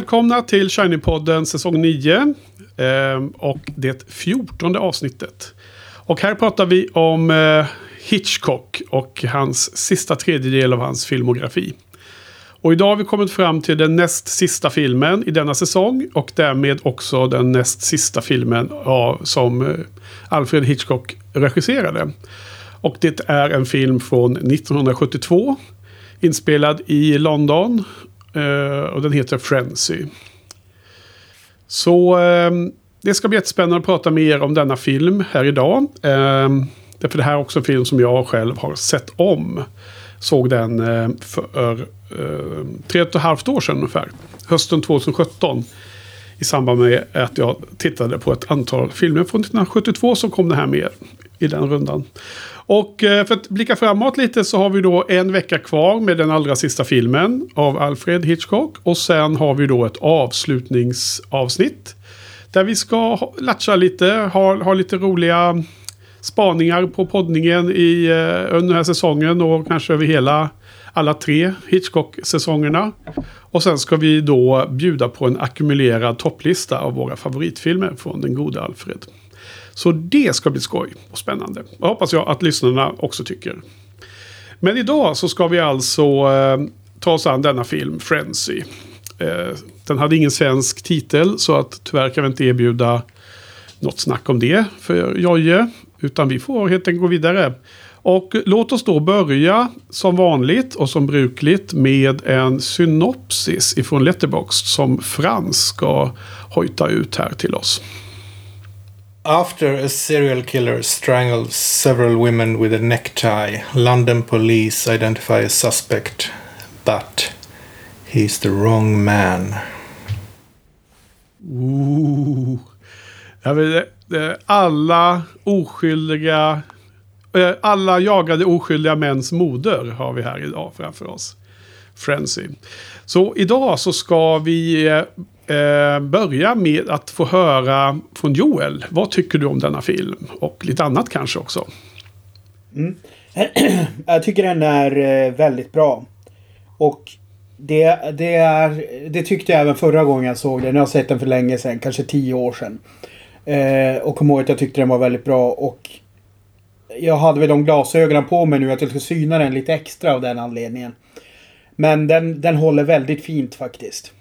Välkomna till Shiny-podden säsong 9. Eh, och det fjortonde avsnittet. Och här pratar vi om eh, Hitchcock och hans sista tredjedel av hans filmografi. Och idag har vi kommit fram till den näst sista filmen i denna säsong. Och därmed också den näst sista filmen av, som eh, Alfred Hitchcock regisserade. Och det är en film från 1972. Inspelad i London. Eh, och den heter Frenzy. Så ehm, det ska bli jättespännande att prata med er om denna film här idag. Ehm, därför det här är också en film som jag själv har sett om. Såg den ehm, för tre och ett halvt år sedan ungefär. Hösten 2017. I samband med att jag tittade på ett antal filmer från 1972 så kom det här med i den rundan. Och eh, för att blicka framåt lite så har vi då en vecka kvar med den allra sista filmen av Alfred Hitchcock. Och sen har vi då ett avslutningsavsnitt. Där vi ska latcha lite, ha, ha lite roliga spaningar på poddningen i, eh, under den här säsongen och kanske över hela alla tre Hitchcock-säsongerna. Och sen ska vi då bjuda på en ackumulerad topplista av våra favoritfilmer från den gode Alfred. Så det ska bli skoj och spännande. Och hoppas jag att lyssnarna också tycker. Men idag så ska vi alltså eh, ta oss an denna film, Frenzy. Eh, den hade ingen svensk titel så att tyvärr kan vi inte erbjuda något snack om det för Jojje. Utan vi får helt enkelt gå vidare. Och låt oss då börja som vanligt och som brukligt med en synopsis ifrån Letterboxd som Frans ska hojta ut här till oss. After a serial killer strangles several women with a necktie, London police identify a suspect, but he's the wrong man. Ooh. Jag vill, alla oskyldiga... Eh, alla jagade oskyldiga mäns moder har vi här idag framför oss. Frenzy. Så idag så ska vi eh, eh, börja med att få höra från Joel. Vad tycker du om denna film? Och lite annat kanske också. Mm. Jag tycker den är eh, väldigt bra. Och det, det, är, det tyckte jag även förra gången jag såg den. Jag har sett den för länge sedan, kanske tio år sedan. Eh, och kom ihåg att jag tyckte den var väldigt bra. Och jag hade väl de glasögonen på mig nu att jag skulle syna den lite extra av den anledningen. Men den, den håller väldigt fint faktiskt.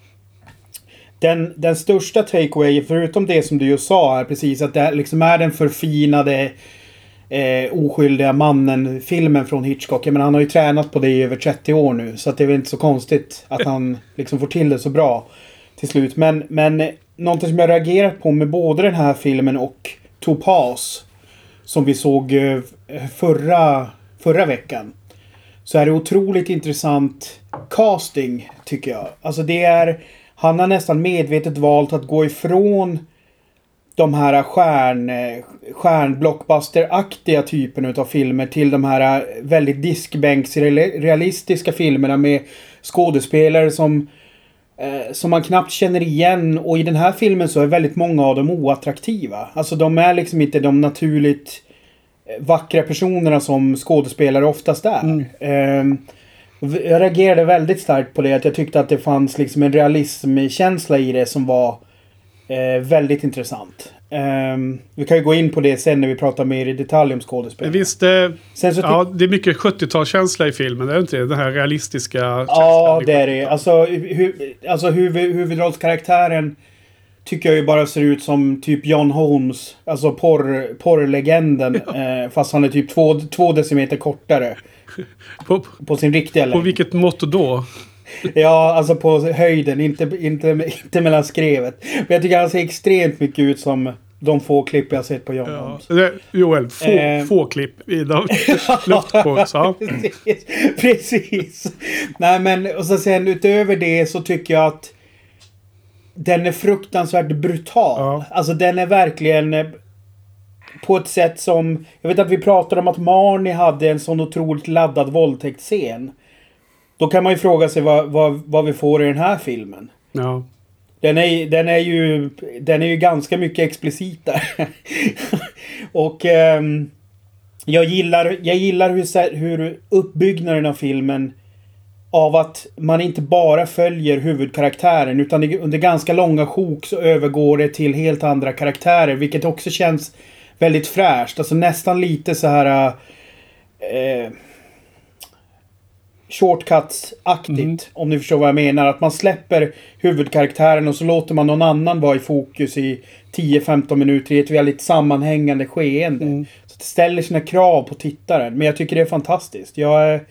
Den, den största takeaway, förutom det som du just sa här precis, att det liksom är den förfinade eh, oskyldiga mannen-filmen från Hitchcock. Men han har ju tränat på det i över 30 år nu. Så det är väl inte så konstigt att han liksom får till det så bra till slut. Men, men eh, någonting som jag reagerat på med både den här filmen och Topaz. Som vi såg eh, förra, förra veckan. Så är det otroligt intressant casting tycker jag. Alltså det är han har nästan medvetet valt att gå ifrån de här stjärn, stjärnblockbuster-aktiga typerna av filmer till de här väldigt diskbänksrealistiska filmerna med skådespelare som eh, som man knappt känner igen och i den här filmen så är väldigt många av dem oattraktiva. Alltså de är liksom inte de naturligt eh, vackra personerna som skådespelare oftast är. Mm. Eh, jag reagerade väldigt starkt på det. Att jag tyckte att det fanns liksom en realismkänsla i det som var eh, väldigt intressant. Um, vi kan ju gå in på det sen när vi pratar mer i detalj om skådespel. Visst, eh, ja, det är mycket 70-talskänsla i filmen, det är det inte Den här realistiska känslan. Ja, det är det. Alltså, hu alltså huvud, huvudrollskaraktären tycker jag ju bara ser ut som typ John Holmes. Alltså porr, porrlegenden. Eh, fast han är typ två, två decimeter kortare. På, på sin riktiga längd. På vilket mått då? Ja, alltså på höjden, inte, inte, inte mellan skrevet. Men jag tycker han ser extremt mycket ut som de få klipp jag sett på John ja. Holmes. Joel, få, eh. få klipp i. Ja. precis, precis. Nej men, och så sen utöver det så tycker jag att den är fruktansvärt brutal. Ja. Alltså den är verkligen på ett sätt som... Jag vet att vi pratade om att Marnie hade en sån otroligt laddad våldtäktsscen. Då kan man ju fråga sig vad, vad, vad vi får i den här filmen. Ja. Den är, den är ju... Den är ju ganska mycket explicit där. och... Um, jag gillar, jag gillar hur, hur uppbyggnaden av filmen av att man inte bara följer huvudkaraktären utan under ganska långa sjok så övergår det till helt andra karaktärer. Vilket också känns väldigt fräscht. Alltså nästan lite så här... Eh, shortcuts-aktigt. Mm. Om ni förstår vad jag menar. Att man släpper huvudkaraktären och så låter man någon annan vara i fokus i 10-15 minuter i ett väldigt sammanhängande skeende. Mm. Så det ställer sina krav på tittaren. Men jag tycker det är fantastiskt. Jag är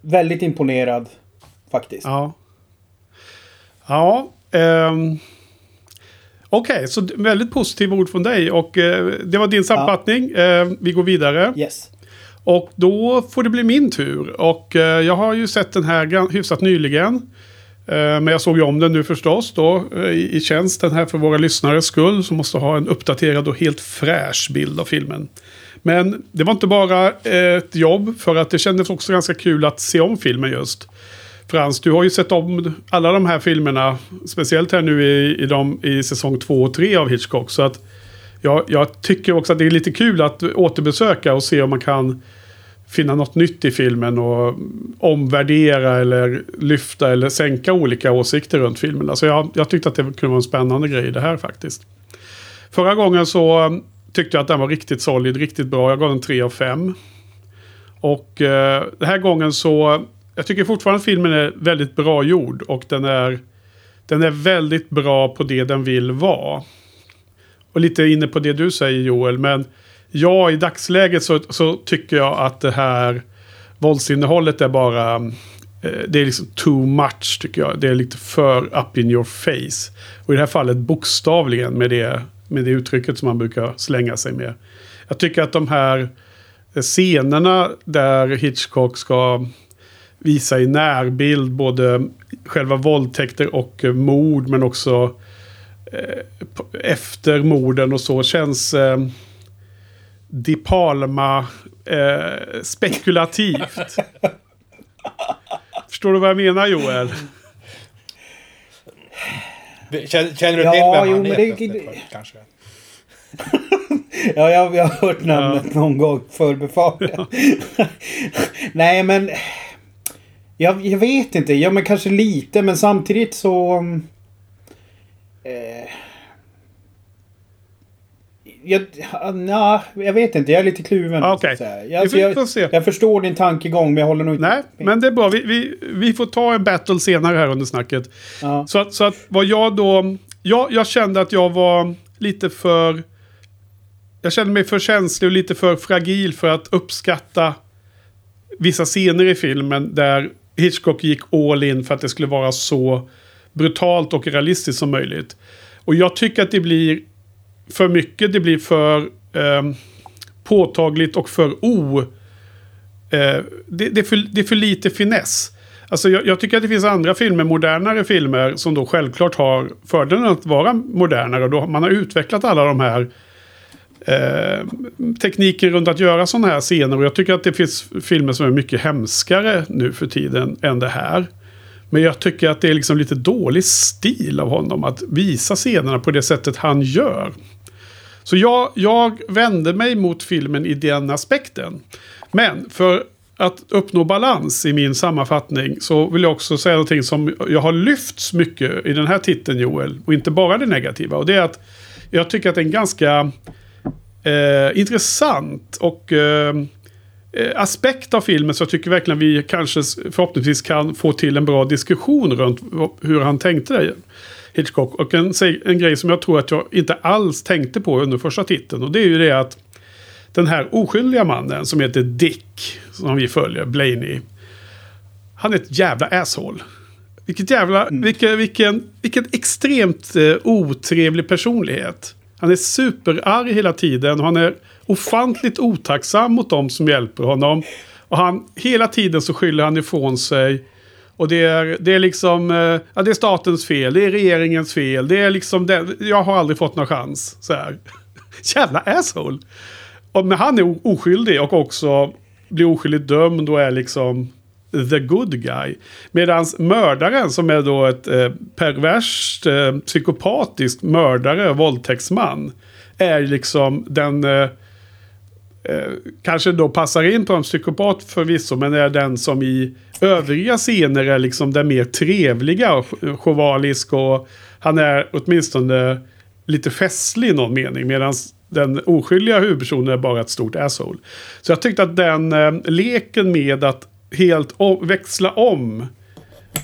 väldigt imponerad faktiskt. Ja. Ja. ehm. Okej, så d- väldigt positiva ord från dig. Och eh, det var din sammanfattning. Eh, vi går vidare. Yes. Och då får det bli min tur. Och eh, jag har ju sett den här hyfsat nyligen. Eh, men jag såg ju om den nu förstås då eh, i, i tjänsten här för våra lyssnares skull. Som måste ha en uppdaterad och helt fräsch bild av filmen. Men det var inte bara eh, ett jobb för att det kändes också ganska kul att se om filmen just. Frans, du har ju sett om alla de här filmerna. Speciellt här nu i, i, de, i säsong två och tre av Hitchcock. Så att jag, jag tycker också att det är lite kul att återbesöka och se om man kan finna något nytt i filmen och omvärdera eller lyfta eller sänka olika åsikter runt filmen. Alltså jag, jag tyckte att det kunde vara en spännande grej det här faktiskt. Förra gången så um, tyckte jag att den var riktigt solid, riktigt bra. Jag gav den 3 av 5. Och eh, den här gången så, jag tycker fortfarande att filmen är väldigt bra gjord och den är, den är väldigt bra på det den vill vara. Och lite inne på det du säger Joel, men ja, i dagsläget så, så tycker jag att det här våldsinnehållet är bara... Eh, det är liksom too much tycker jag. Det är lite för up in your face. Och i det här fallet bokstavligen med det, med det uttrycket som man brukar slänga sig med. Jag tycker att de här scenerna där Hitchcock ska visa i närbild både själva våldtäkter och eh, mord men också eh, efter morden och så känns eh, Di Palma eh, spekulativt. Förstår du vad jag menar Joel? Känner, känner du Ja, till vem jo, han men är? det- det- för- Kanske. Ja, jag, jag har hört namnet någon gång förbifarten. Nej, men... Jag, jag vet inte. Ja, men kanske lite, men samtidigt så... mm, Eh, jag, na, jag vet inte. Jag är lite kluven. Ah, säga. Vi Alltså, jag, jag förstår din tankegång, men jag håller nog inte Nej, men det är bra. Vi, vi, vi får ta en battle senare här under snacket. Ja. Så att, så att vad jag då... Jag, jag kände att jag var lite för... Jag kände mig för känslig och lite för fragil för att uppskatta vissa scener i filmen där Hitchcock gick all in för att det skulle vara så brutalt och realistiskt som möjligt. Och jag tycker att det blir för mycket, det blir för eh, påtagligt och för o... Eh, det, det, är för, det är för lite finess. Alltså jag, jag tycker att det finns andra filmer, modernare filmer, som då självklart har fördelen att vara modernare. Och då man har utvecklat alla de här eh, tekniker runt att göra sådana här scener. Och jag tycker att det finns filmer som är mycket hemskare nu för tiden än det här. Men jag tycker att det är liksom lite dålig stil av honom att visa scenerna på det sättet han gör. Så jag, jag vände mig mot filmen i den aspekten. Men för att uppnå balans i min sammanfattning så vill jag också säga någonting som jag har lyfts mycket i den här titeln Joel. Och inte bara det negativa. Och det är att jag tycker att det är en ganska eh, intressant och eh, eh, aspekt av filmen så jag tycker verkligen vi kanske förhoppningsvis kan få till en bra diskussion runt hur han tänkte det. Hitchcock. Och en, en grej som jag tror att jag inte alls tänkte på under första titeln. Och det är ju det att den här oskyldiga mannen som heter Dick, som vi följer, Blaney. Han är ett jävla asshole. Vilket jävla, vilken, vilken, vilken extremt eh, otrevlig personlighet. Han är superarg hela tiden och han är ofantligt otacksam mot dem som hjälper honom. Och han, hela tiden så skyller han ifrån sig. Och det är, det är liksom, eh, ja det är statens fel, det är regeringens fel, det är liksom, det, jag har aldrig fått någon chans. Så här. Jävla asshole. Och, men han är oskyldig och också blir oskyldigt dömd och är liksom the good guy. Medan mördaren som är då ett eh, perverst, eh, psykopatiskt mördare och våldtäktsman är liksom den... Eh, eh, kanske då passar in på en psykopat förvisso, men är den som i övriga scener är liksom den mer trevliga och chovalisk och han är åtminstone lite festlig i någon mening. Medan den oskyldiga huvudpersonen är bara ett stort asshole. Så jag tyckte att den eh, leken med att helt växla om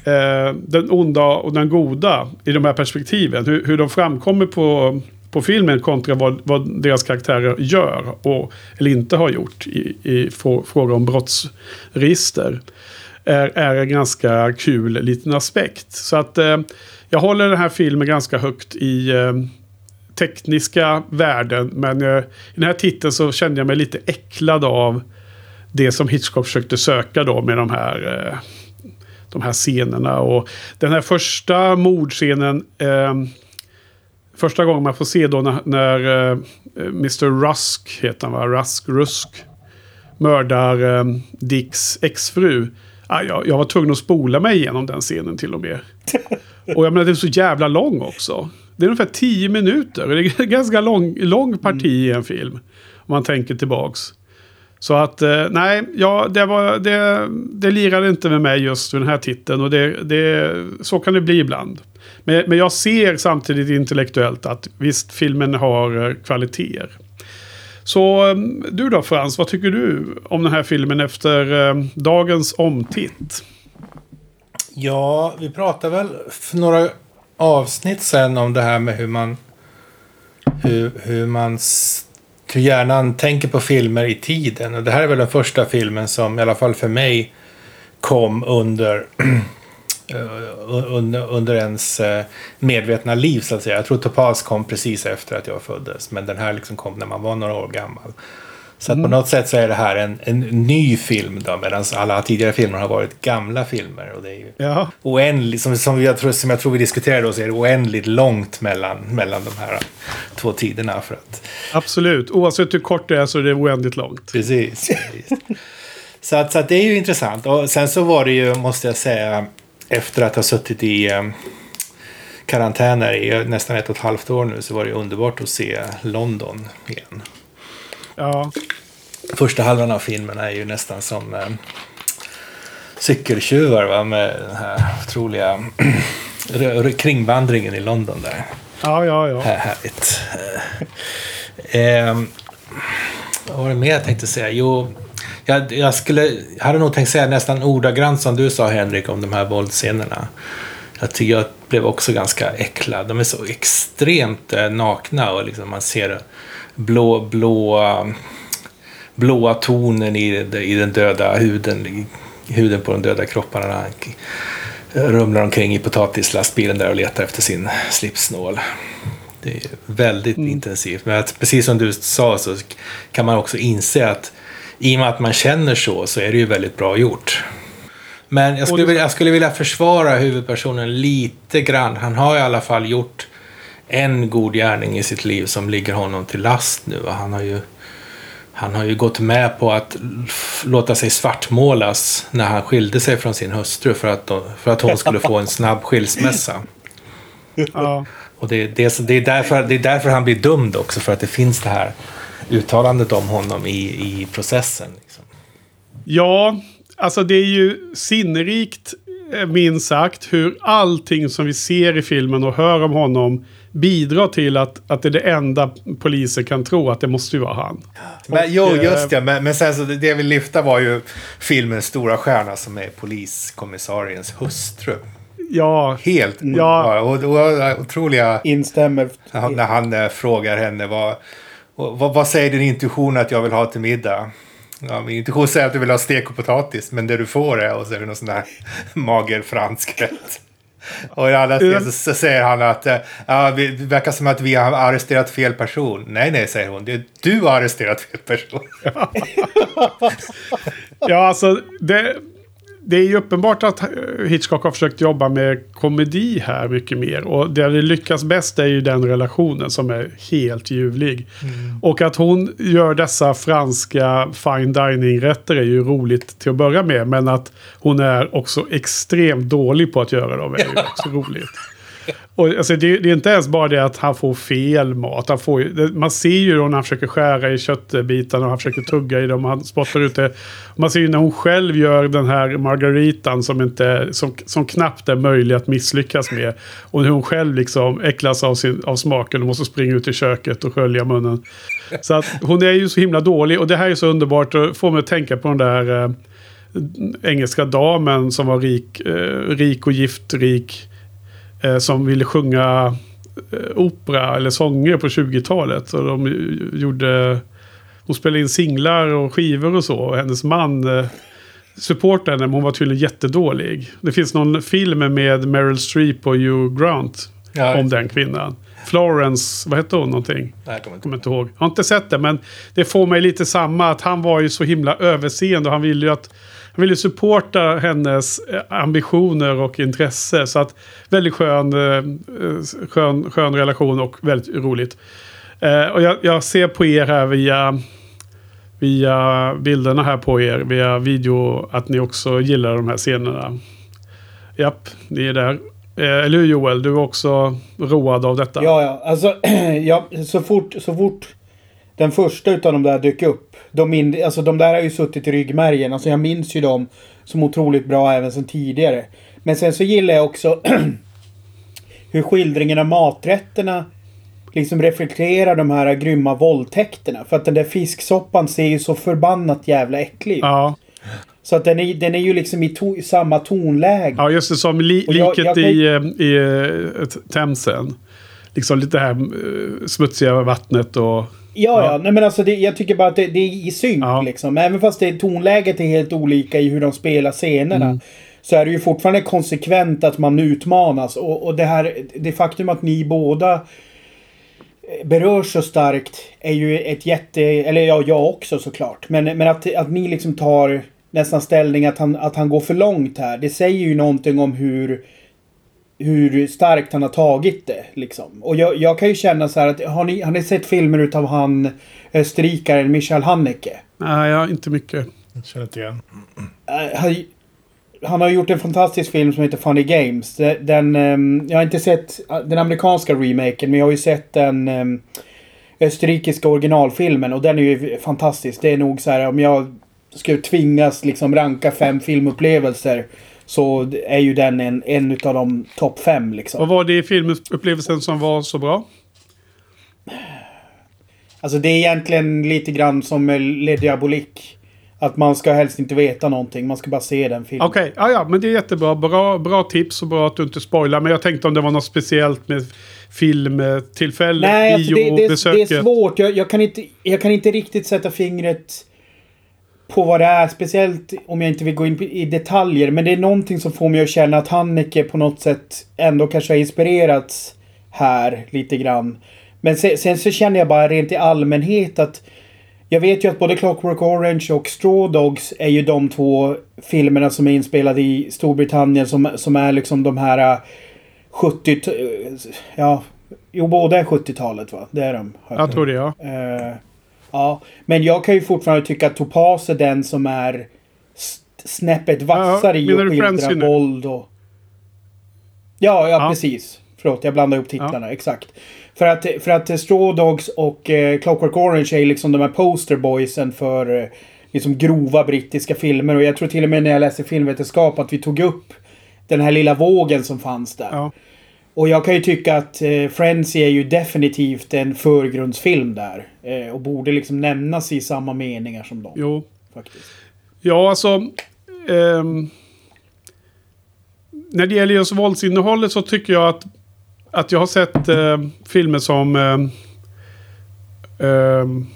eh, den onda och den goda i de här perspektiven. Hur, hur de framkommer på, på filmen kontra vad, vad deras karaktärer gör och, eller inte har gjort i, i fråga om brottsregister. Är, är en ganska kul liten aspekt. Så att eh, jag håller den här filmen ganska högt i eh, tekniska värden. Men eh, i den här titeln så kände jag mig lite äcklad av det som Hitchcock försökte söka då med de här, eh, de här scenerna. Och den här första mordscenen, eh, första gången man får se då när, när eh, Mr Rusk, heter han va? Rusk, Rusk, mördar eh, Dicks exfru. Ah, jag, jag var tvungen att spola mig igenom den scenen till och med. Och jag menar, den är så jävla lång också. Det är ungefär tio minuter. Det är en ganska lång, lång parti i en film. Om man tänker tillbaks. Så att, eh, nej, ja, det, var, det, det lirade inte med mig just den här titeln. Och det, det, så kan det bli ibland. Men, men jag ser samtidigt intellektuellt att visst, filmen har eh, kvaliteter. Så mm, du då Frans, vad tycker du om den här filmen efter eh, dagens omtitt? Ja, vi pratade väl för några avsnitt sen om det här med hur man hur, hur man hur hjärnan tänker på filmer i tiden. Och det här är väl den första filmen som i alla fall för mig kom under eh, under, under ens eh, medvetna liv så att säga. Jag tror Topaz kom precis efter att jag föddes. Men den här liksom kom när man var några år gammal. Så att på något sätt så är det här en, en ny film då. Medan alla tidigare filmer har varit gamla filmer. Och det är ju Ja, oändligt, som, som, jag tror, som jag tror vi diskuterade då, så är det oändligt långt mellan, mellan de här två tiderna. För att, absolut. Oavsett hur kort det är så är det oändligt långt. precis. precis. så, att, så att det är ju intressant. Och sen så var det ju, måste jag säga, efter att ha suttit i eh, karantäner i nästan ett och ett halvt år nu så var det underbart att se London igen. Ja, Första halvan av filmen är ju nästan som eh, cykeltjuvar va? med den här otroliga kringvandringen i London där. ja, ja. ja. Här, härligt. Eh, ehm, vad var det mer jag tänkte säga? Jo, jag, jag, skulle, jag hade nog tänkt säga nästan ordagrant som du sa Henrik om de här våldsscenerna. Jag tycker jag blev också ganska äcklad. De är så extremt eh, nakna och liksom man ser blå, blå, blåa tonen i, i den döda huden, huden på de döda kropparna. han Rumlar omkring i potatislastbilen där och letar efter sin slipsnål. Det är väldigt intensivt. Men att, precis som du sa så kan man också inse att i och med att man känner så så är det ju väldigt bra gjort. Men jag skulle, vilja, jag skulle vilja försvara huvudpersonen lite grann. Han har i alla fall gjort en god gärning i sitt liv som ligger honom till last nu. Han har ju, han har ju gått med på att låta sig svartmålas när han skilde sig från sin hustru för att, för att hon skulle få en snabb skilsmässa. ja. Och det, det, det, är därför, det är därför han blir dömd också, för att det finns det här uttalandet om honom i, i processen. Liksom. Ja, alltså det är ju sinnerikt, eh, minst sagt, hur allting som vi ser i filmen och hör om honom bidrar till att, att det är det enda polisen kan tro att det måste ju vara han. Men, Och, jo, eh, just det. Men, men sen så det, jag vill lyfta var ju filmens stora stjärna som är poliskommissariens hustru. Ja, Helt Ja. och, och, otroliga... Instämmer. När han eh, frågar henne vad, vad, vad säger din intuition att jag vill ha till middag? Ja, min intuition säger att du vill ha stek och potatis, men det du får är och så är det någon sån där mager fransk rätt. Och i alla Mm. så, säger han att eh, ja, det verkar som att vi har arresterat fel person. Nej, nej, säger hon. Det är du har arresterat fel person. ja alltså det, det är ju uppenbart att eh, Hitchcock har försökt jobba med komedi här mycket mer. Och det det lyckas bäst är ju den relationen som är helt ljuvlig. Och att hon gör dessa franska fine dining-rätter är ju roligt till att börja med. Men att hon är också extremt dålig på att göra dem är ju också roligt. Och alltså, det, det är inte ens bara det att han får fel mat. Han får, det, man ser ju då när han försöker skära i köttbitarna och han försöker tugga i dem. och Han spottar ut det. Man ser ju när hon själv gör den här margaritan som, inte, som, som knappt är möjlig att misslyckas med. Och hur hon själv liksom äcklas av, sin, av smaken och måste springa ut i köket och skölja munnen. Så att hon är ju så himla dålig. Och det här är så underbart och får mig att tänka på den där eh, engelska damen som var rik, eh, rik och giftrik. Eh, som ville sjunga eh, opera eller sånger på 20-talet. Så de gjorde... Hon spelade in singlar och skivor och så. Och hennes man eh, supportade henne, men hon var tydligen jättedålig. Det finns någon film med Meryl Streep och Hugh Grant Ja. om den kvinnan. Florence, vad hette hon någonting? Nej, jag kommer inte ihåg. Jag har inte sett det, men det får mig lite samma. Att han var ju så himla överseende och han ville ju att... Han ville supporta hennes eh, ambitioner och intresse. Så att väldigt skön, eh, eh, skön, skön relation och väldigt roligt. Och jag, jag ser på er här via, via bilderna här på er, via video, att ni också gillar de här scenerna. Japp, ni är där. Eller hur Joel? Du är också road av detta? Ja, ja. Alltså, ja, så, fort, så fort den första utav de där dök upp. De, min, alltså, de där har ju suttit i ryggmärgen. Alltså, jag minns ju dem som otroligt bra även sen tidigare. Men sen så gillar jag också hur skildringen av maträtterna liksom reflekterar de här grymma våldtäkterna. För att den där fisksoppan ser ju så förbannat jävla äcklig ut. Ja. Så att den är, den är ju liksom i, to, samma tonläge. Ja, just det. Som li jag- liket jag kan- i, eh, i eh, Themsen. Liksom lite det här eh, smutsiga vattnet och... Ja, ja. Nej, men alltså det, jag tycker bara att det, det är i synk Ja. liksom. Även fast det, tonläget är helt olika i hur de spelar scenerna. Mm. Så är det ju fortfarande konsekvent att man utmanas. Och, och det här, det faktum att ni båda eh, berörs så starkt är ju ett jätte... Eller ja, jag också såklart. Men, men att, att ni liksom tar nästan ställning att han, att han går för långt här. Det säger ju någonting om hur hur starkt han har tagit det. Liksom. Och jag, jag kan ju känna så här att har ni, har ni sett filmer utav han österrikaren Michael Haneke? Nej, ja, inte mycket. Jag känner inte igen. Eh, han, han har gjort en fantastisk film som heter Funny Games. De- Den, ehm, jag har inte sett eh, den amerikanska remaken men jag har ju sett den ehm, österrikiska originalfilmen och den är ju fantastisk. Det är nog så här om jag skulle tvingas liksom ranka fem filmupplevelser så är ju den en, en utav de topp fem liksom. Vad var det i filmupplevelsen som var så bra? Alltså det är egentligen lite grann som med Le Diabolique. Att man ska helst inte veta någonting. Man ska bara se den filmen. Okej, ja, ja, men det är jättebra. Bra, bra tips och bra att du inte spoilar. Men jag tänkte om det var något speciellt med filmtillfälle, Nej, alltså det, det, det är svårt. Jag, jag, kan inte, jag kan inte riktigt sätta fingret på vad det är. Speciellt om jag inte vill gå in i detaljer. Men det är någonting som får mig att känna att Hanneke på något sätt ändå kanske har inspirerats här lite grann. Men sen, sen så känner jag bara rent i allmänhet att jag vet ju att både Clockwork Orange och Straw Dogs är ju de två filmerna som är inspelade i Storbritannien som, som är liksom de här äh, 70... t- Ja, jo båda är 70-talet va? Det är de. Jag tror det, ja. Eh, ja, men jag kan ju fortfarande tycka att Topaz är den som är snäppet vassare i menar att skildra våld och... Ja, ja, Ja. precis. Förlåt, jag blandar ihop titlarna. Exakt. För att, för att Straw Dogs och eh, Clockwork Orange är liksom de här posterboysen för eh, liksom grova brittiska filmer. Och jag tror till och med när jag läste filmvetenskap att vi tog upp den här lilla vågen som fanns där. ja. Och jag kan ju tycka att eh, Frenzy är ju definitivt en förgrundsfilm där. Eh, och borde liksom nämnas i samma meningar som dem. Jo. Faktiskt. Ja, alltså... ehm, när det gäller just våldsinnehållet så tycker jag att, att jag har sett eh, filmer som ehm, ehm,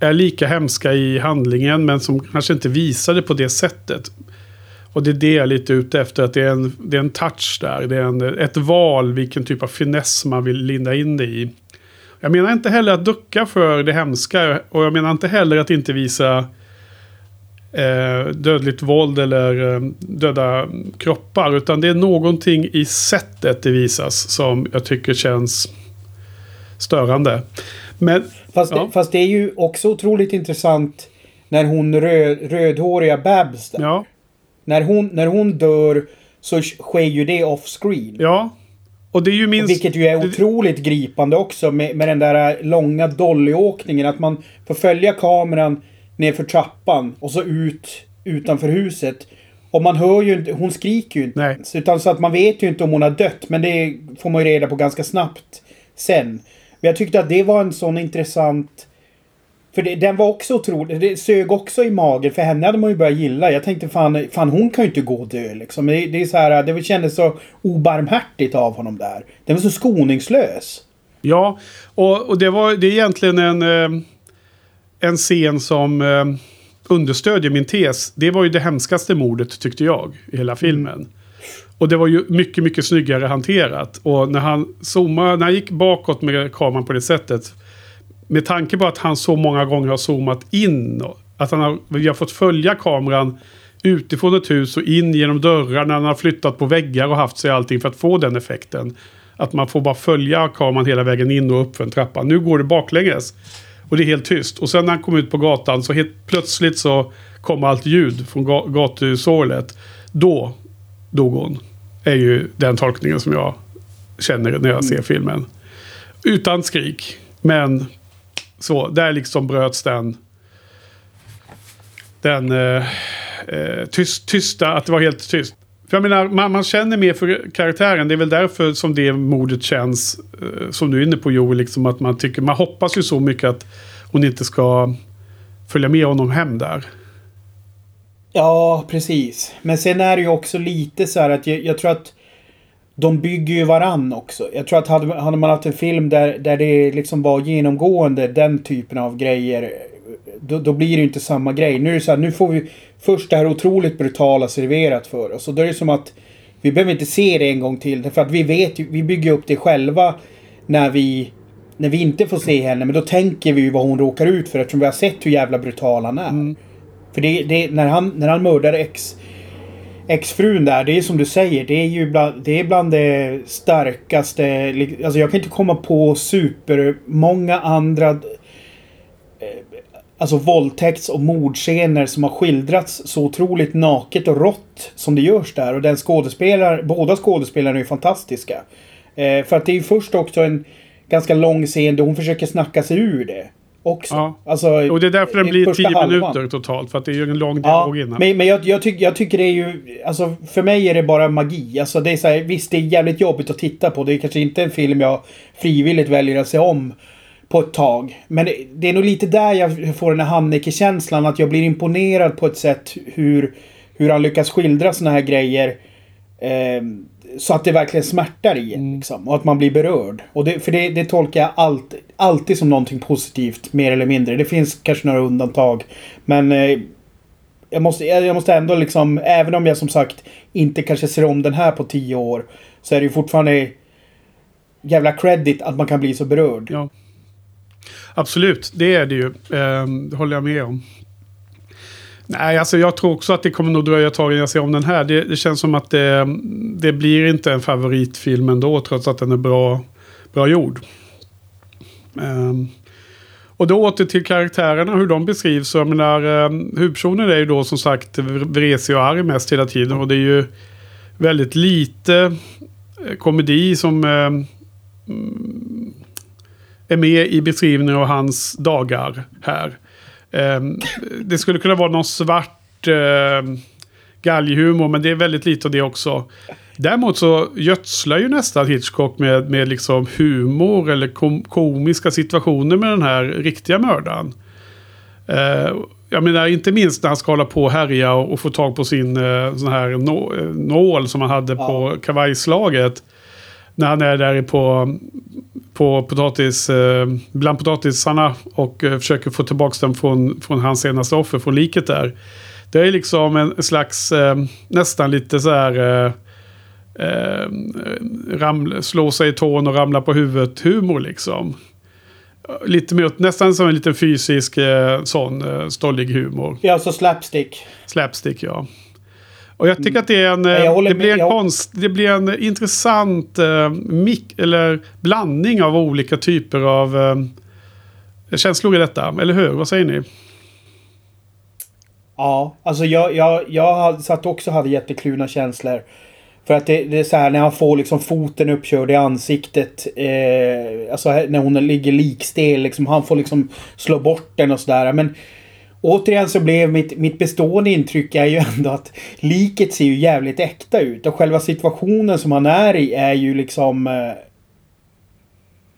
är lika hemska i handlingen men som kanske inte visar det på det sättet. Och det är det jag är lite ute efter. Att det är en, det är en touch där. Det är en, ett val vilken typ av finess man vill linda in det i. Jag menar inte heller att ducka för det hemska. Och jag menar inte heller att inte visa eh, dödligt våld eller eh, döda kroppar. Utan det är någonting i sättet det visas som jag tycker känns störande. Men Fast, Ja. det, fast det är ju också otroligt intressant när hon röd, rödhåriga Babs där. ja, När, hon, när hon dör så sker ju det off-screen. ja, Och det är ju minst... Vilket ju är otroligt gripande också med, med den där långa dollyåkningen. Att man får följa kameran nerför trappan och så ut utanför huset. Och man hör ju inte, hon skriker ju inte Nej. Utan så att man vet ju inte om hon har dött. Men det får man ju reda på ganska snabbt sen. Men jag tyckte att det var en sån intressant... För det, den var också otrolig. Det sög också i magen. För henne hade man ju börjat gilla. Jag tänkte fan, fan hon kan ju inte gå och dö liksom. Det, det är så här, det kändes så obarmhärtigt av honom där. Den var så skoningslös. Ja, och, och det, var, det är egentligen en, eh, en scen som eh, understödjer min tes. Det var ju det hemskaste mordet tyckte jag i hela filmen. Och det var ju mycket, mycket snyggare hanterat. Och när han zoomade, när han gick bakåt med kameran på det sättet. Med tanke på att han så många gånger har zoomat in. Att han har, vi har fått följa kameran utifrån ett hus och in genom dörrar när han har flyttat på väggar och haft sig allting för att få den effekten. Att man får bara följa kameran hela vägen in och upp för en trappa. Nu går det baklänges. Och det är helt tyst. Och sen när han kom ut på gatan så helt plötsligt så kom allt ljud från ga gatusorlet. Då dog hon. Är ju den tolkningen som jag känner när jag ser filmen. Utan skrik. Men så, där liksom bröts den... Den eh, eh, tyst, tysta, att det var helt tyst. För jag menar, man, man känner mer för karaktären. Det är väl därför som det mordet känns, eh, som du är inne på Joel, liksom att man tycker, man hoppas ju så mycket att hon inte ska följa med honom hem där. Ja, precis. Men sen är det ju också lite så här att jag, jag tror att de bygger ju varann också. Jag tror att hade, hade man haft en film där, där det liksom var genomgående den typen av grejer. Då, då blir det inte samma grej. Nu är det så här, nu får vi först det här otroligt brutala serverat för oss. Och då är det som att vi behöver inte se det en gång till. Därför att vi vet ju, vi bygger upp det själva när vi när vi inte får se henne. Men då tänker vi ju vad hon råkar ut för eftersom vi har sett hur jävla brutal han är. För det, det, när, han, när han mördar ex, exfrun där, det är som du säger, det är ju bland det, är bland det starkaste. Alltså jag kan inte komma på supermånga andra eh, Alltså våldtäkts och mordscener som har skildrats så otroligt naket och rått som det görs där. Och den skådespelar... båda skådespelarna är ju fantastiska. Eh, för att det är ju först också en ganska lång scen där hon försöker snacka sig ur det. Också. Ja. Alltså, Och det är därför den blir 10 halvan. minuter totalt. För att det är ju en lång Ja, dialog innan. men, men jag, jag, tyck, jag tycker det är ju... Alltså för mig är det bara magi. Alltså det är så här, visst det är jävligt jobbigt att titta på. Det är kanske inte en film jag frivilligt väljer att se om på ett tag. Men det, det är nog lite där jag får den här Haneke-känslan. Att jag blir imponerad på ett sätt hur, hur han lyckas skildra såna här grejer. Eh, så att det verkligen smärtar i en. Liksom, och att man blir berörd. Och det, för det, det tolkar jag alltid, alltid som någonting positivt. Mer eller mindre. Det finns kanske några undantag. Men eh, jag måste, jag måste ändå liksom, även om jag som sagt inte kanske ser om den här på tio år. Så är det ju fortfarande jävla credit att man kan bli så berörd. Ja. Absolut, det är det ju. Eh, det håller jag med om. Nej, alltså jag tror också att det kommer nog dröja ett tag innan jag ser om den här. Det, det känns som att det, det blir inte en favoritfilm ändå, trots att den är bra, bra gjord. Ehm, och då åter till karaktärerna, hur de beskrivs. Jag menar, um, huvudpersonen är ju då som sagt vresig och arg mest hela tiden. Och det är ju väldigt lite eh, komedi som ehm, mm, är med i beskrivningen av hans dagar här. Det skulle kunna vara någon svart galghumor, men det är väldigt lite av det också. Däremot så gödslar ju nästan Hitchcock med, med liksom humor eller kom, komiska situationer med den här riktiga mördaren. Eh, jag menar inte minst när han ska hålla på och härja och, och få tag på sin eh, sån här nå, eh, nål som han hade på kavajslaget. När han är där på, på potatis, eh, bland potatisarna och eh, försöker få tillbaka den från, från hans senaste offer, från liket där. Det är liksom en slags, eh, nästan lite så här... Eh, ramla, slå sig i tån och ramla på huvudet humor liksom. Lite mer, nästan som en liten fysisk eh, sån eh, stollig humor. Ja, så slapstick. Slapstick ja. Och jag tycker att det är en, jag eh, det blir en jag- konst, det blir en intressant eh, mik, eller blandning av olika typer av eh, känslor i detta. Eller hur? Vad säger ni? Ja, alltså jag, jag, jag satt också hade jättekluna känslor. För att det, det är så här när han får liksom foten uppkörd i ansiktet. Eh, alltså när hon ligger likstel liksom. Han får liksom slå bort den och sådär. Men återigen så blev mitt, mitt bestående intryck är ju ändå att liket ser ju jävligt äkta ut. Och själva situationen som han är i är ju liksom eh,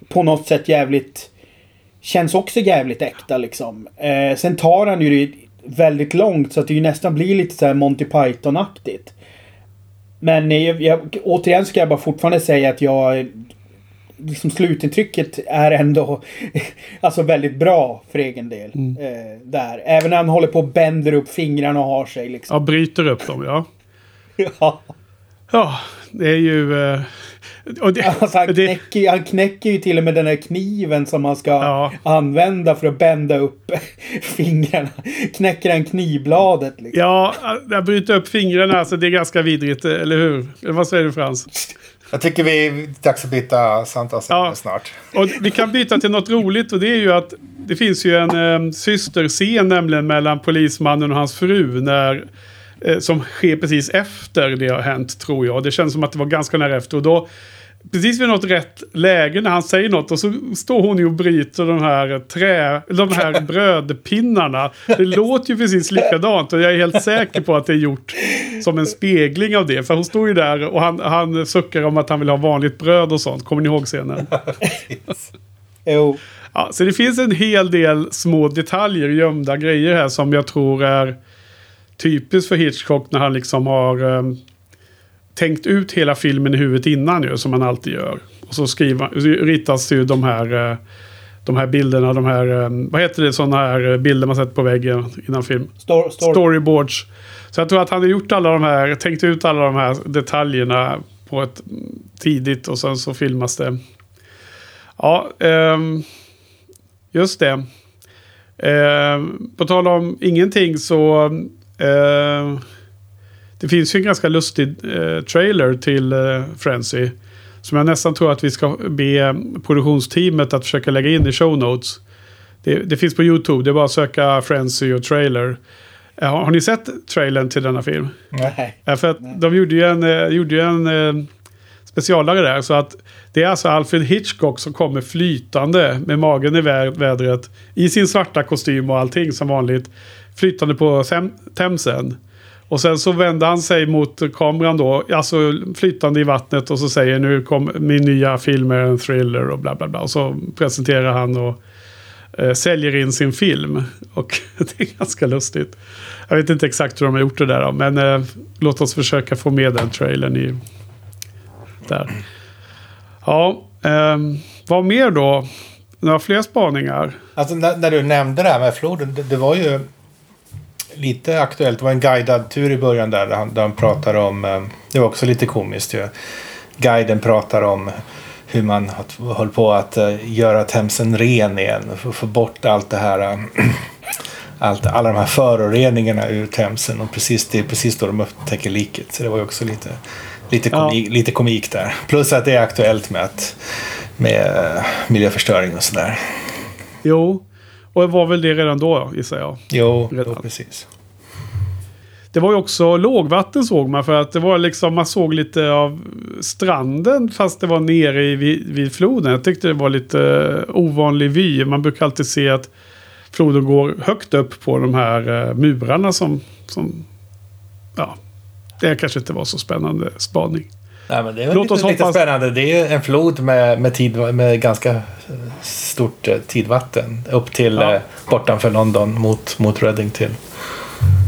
på något sätt jävligt... Känns också jävligt äkta liksom. Eh, sen tar han ju det väldigt långt så att det ju nästan blir lite så här Monty Python-aktigt. Men jag, jag, återigen ska jag bara fortfarande säga att jag... Liksom slutintrycket är ändå alltså väldigt bra för egen del. Mm. Eh, där. Även när han håller på och bänder upp fingrarna och har sig liksom. Ja, bryter upp dem ja. Ja. Ja, det är ju... eh, det, Alltså han, det, knäcker, han knäcker ju till och med den här kniven som man ska Ja. använda för att bända upp fingrarna. Knäcker han knivbladet liksom. ja, att bryta upp fingrarna, alltså det är ganska vidrigt, eller hur? Vad säger du Frans? Jag tycker vi är dags att byta samtalsämne Ja. snart. Och vi kan byta till något roligt och det är ju att det finns ju en eh, systerscen nämligen mellan polismannen och hans fru när eh, som sker precis efter det har hänt tror jag. Det känns som att det var ganska nära efter och då Precis vid något rätt läge när han säger något och så står hon ju och bryter de här trä, de här brödpinnarna. Det låter ju precis likadant och jag är helt säker på att det är gjort som en spegling av det. För hon står ju där och han, han suckar om att han vill ha vanligt bröd och sånt. Kommer ni ihåg scenen? Jo. Ja, så det finns en hel del små detaljer, gömda grejer här som jag tror är typiskt för Hitchcock när han liksom har eh, tänkt ut hela filmen i huvudet innan ju, som han alltid gör. Och så skriva, ritas ju de här, eh, de här bilderna, de här, eh, vad heter det, sådana här eh, bilder man sätter på väggen innan film. Stor, stor, Storyboards. Så jag tror att han har gjort alla de här, tänkt ut alla de här detaljerna på ett tidigt och sen så filmas det. Ja, ehm, just det. Ehm, på tal om ingenting så... det finns ju en ganska lustig eh, trailer till eh, Frenzy. Som jag nästan tror att vi ska be produktionsteamet att försöka lägga in i show notes. Det, det finns på YouTube, det är bara att söka Frenzy och trailer. Eh, Har, har ni sett trailern till denna film? Nej. Ja, för att de gjorde ju en, eh, gjorde ju en eh, specialare där. Så att det är alltså Alfred Hitchcock som kommer flytande med magen i vä- vädret. I sin svarta kostym och allting som vanligt. Flytande på Them- Themsen. Och sen så vände han sig mot kameran då. Alltså flytande i vattnet och så säger nu kom min nya film är en thriller och bla bla bla. Och så presenterar han och eh, säljer in sin film. Och det är ganska lustigt. Jag vet inte exakt hur de har gjort det där då, men eh, låt oss försöka få med den trailern i... Där. Ja, eh, vad mer då? Några fler spaningar? Alltså när, när du nämnde det här med floden. Det, det var ju lite aktuellt. Det var en guidad tur i början där. Där han, där han pratar om. eh, Det var också lite komiskt ju. Guiden pratar om hur man höll på att eh, göra Themsen ren igen. Att få bort allt det här. eh, Allt, alla de här föroreningarna ur Themsen. Och precis, det är precis då de upptäcker liket. Så det var ju också lite, lite, Ja. komik, lite komik där. Plus att det är aktuellt med, att, med miljöförstöring och sådär. Jo, och det var väl det redan då gissar jag. Jo, Redan. jo precis. Det var ju också lågvatten såg man för att det var liksom man såg lite av stranden fast det var nere i, vid, vid floden. Jag tyckte det var lite eh, ovanlig vy. Man brukar alltid se att floden går högt upp på de här eh, murarna som, som ja, det kanske inte var så spännande spaning. Nej, men det är Låt lite, oss lite hoppas- spännande. Det är en flod med, med, tid, med ganska eh, stort eh, tidvatten. Upp till Ja. eh, bortanför London mot, mot Reading till.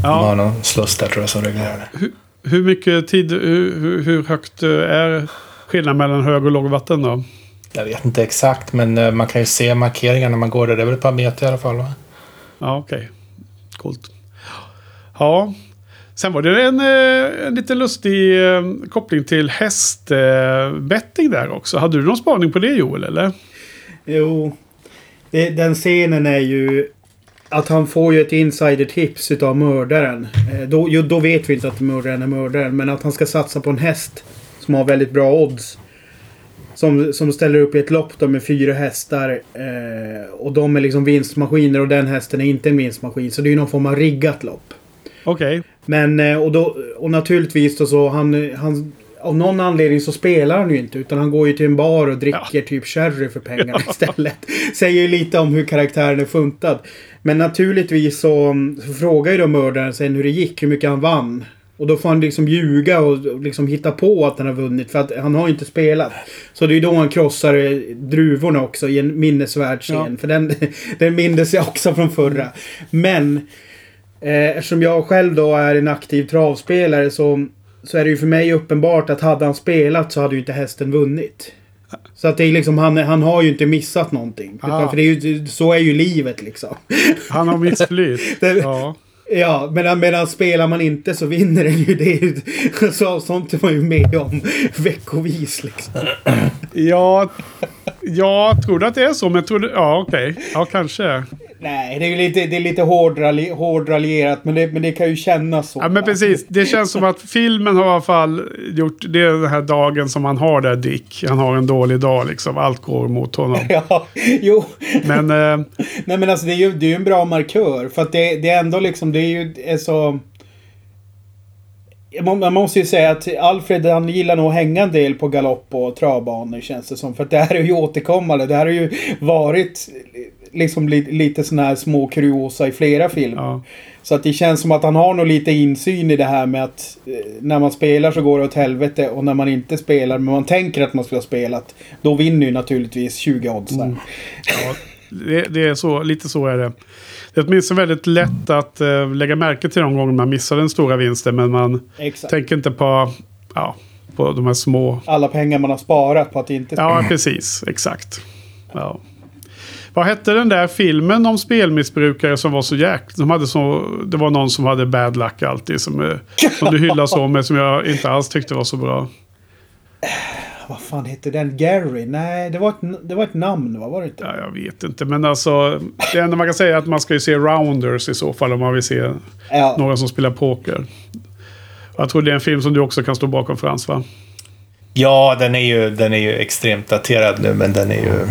De har Ja, någon sluss där tror jag som reglerar det. hur mycket tid, hur, hur, hur högt eh, är skillnaden mellan hög och lågvatten då? Jag vet inte exakt men man kan ju se markeringar när man går där. Det är väl ett par meter i alla fall va? Ja, okej. Coolt. Ja. Sen var det en, eh, en lite lustig eh, koppling till hästbetting där också. Hade du någon spaning på det Joel, eller? Jo. Det, den scenen är ju att han får ju ett insider-tips utav mördaren. Eh, Då, jo, då vet vi inte att mördaren är mördaren. Men att han ska satsa på en häst som har väldigt bra odds. Som, som ställer upp i ett lopp då med fyra hästar. Eh, och de är liksom vinstmaskiner och den hästen är inte en vinstmaskin. Så det är ju någon form av riggat lopp. Okej. Men eh, och, då, och naturligtvis då så han, han av någon anledning så spelar han ju inte. Utan han går ju till en bar och dricker typ sherry för pengarna istället. Säger ju lite om hur karaktären är funtad. Men naturligtvis så, så frågar ju då mördaren sen hur det gick, hur mycket han vann. Och då får han liksom ljuga och liksom hitta på att han har vunnit. För att han har ju inte spelat. Så det är ju då han krossar eh, druvorna också i en minnesvärd scen. Ja. För den, den mindes jag också från förra. Men eh, eftersom jag själv då är en aktiv travspelare så, så är det ju för mig uppenbart att hade han spelat så hade ju inte hästen vunnit. Så att det är liksom, han, han har ju inte missat någonting. Ah. Utan för det är ju, så är ju livet liksom. Han har missflytt. Det- Ja. Ja, medan, medan spelar man inte så vinner den ju. Det så, sånt är man ju med om veckovis liksom. Ja, jag tror att det är så, men tror du... Ja, okej. Ja, kanske. Nej, det är lite, det är lite hårdrali, hårdralierat, men det, men det kan ju kännas så. Ja, men precis. Det känns som att filmen har i alla fall gjort... Det är den här dagen som han har där, Dick. Han har en dålig dag liksom. Allt går mot honom. Ja, jo. Men... Eh, Nej men alltså det är ju, det är en bra markör. För att det, det är ändå liksom, det är ju är så... Man man måste ju säga att Alfred han gillar nog att hänga en del på galopp och travbanor känns det som. För att det här är ju återkommande. Det här har ju varit liksom lite, lite sådana här små kuriosa i flera filmer. ja. Så att det känns som att han har nog lite insyn i det här med att eh, när man spelar så går det åt helvete och när man inte spelar men man tänker att man skulle ha spelat då vinner ju naturligtvis 20 odds där. Mm. Ja, det, det är så, lite så är det. Det är åtminstone väldigt lätt att eh, lägga märke till de gånger man missar den stora vinsten. Men man Exakt. tänker inte på, ja, på de här små... Alla pengar man har sparat på att inte spela. Ja, precis. Exakt. Ja. Vad hette den där filmen om spelmissbrukare som var så jäkla... Som hade så, det var någon som hade bad luck alltid. Som, eh, som du hyllar så men som jag inte alls tyckte var så bra. Vad fan hette den? Gary? Nej, det var ett, det var ett namn va? Var det inte? Ja, jag vet inte. Men alltså, det enda man kan säga är att man ska ju se Rounders i så fall om man vill se Ja. några som spelar poker. Jag tror det är en film som du också kan stå bakom Frans va? Ja, den är, ju, den är ju extremt daterad nu, men den är ju,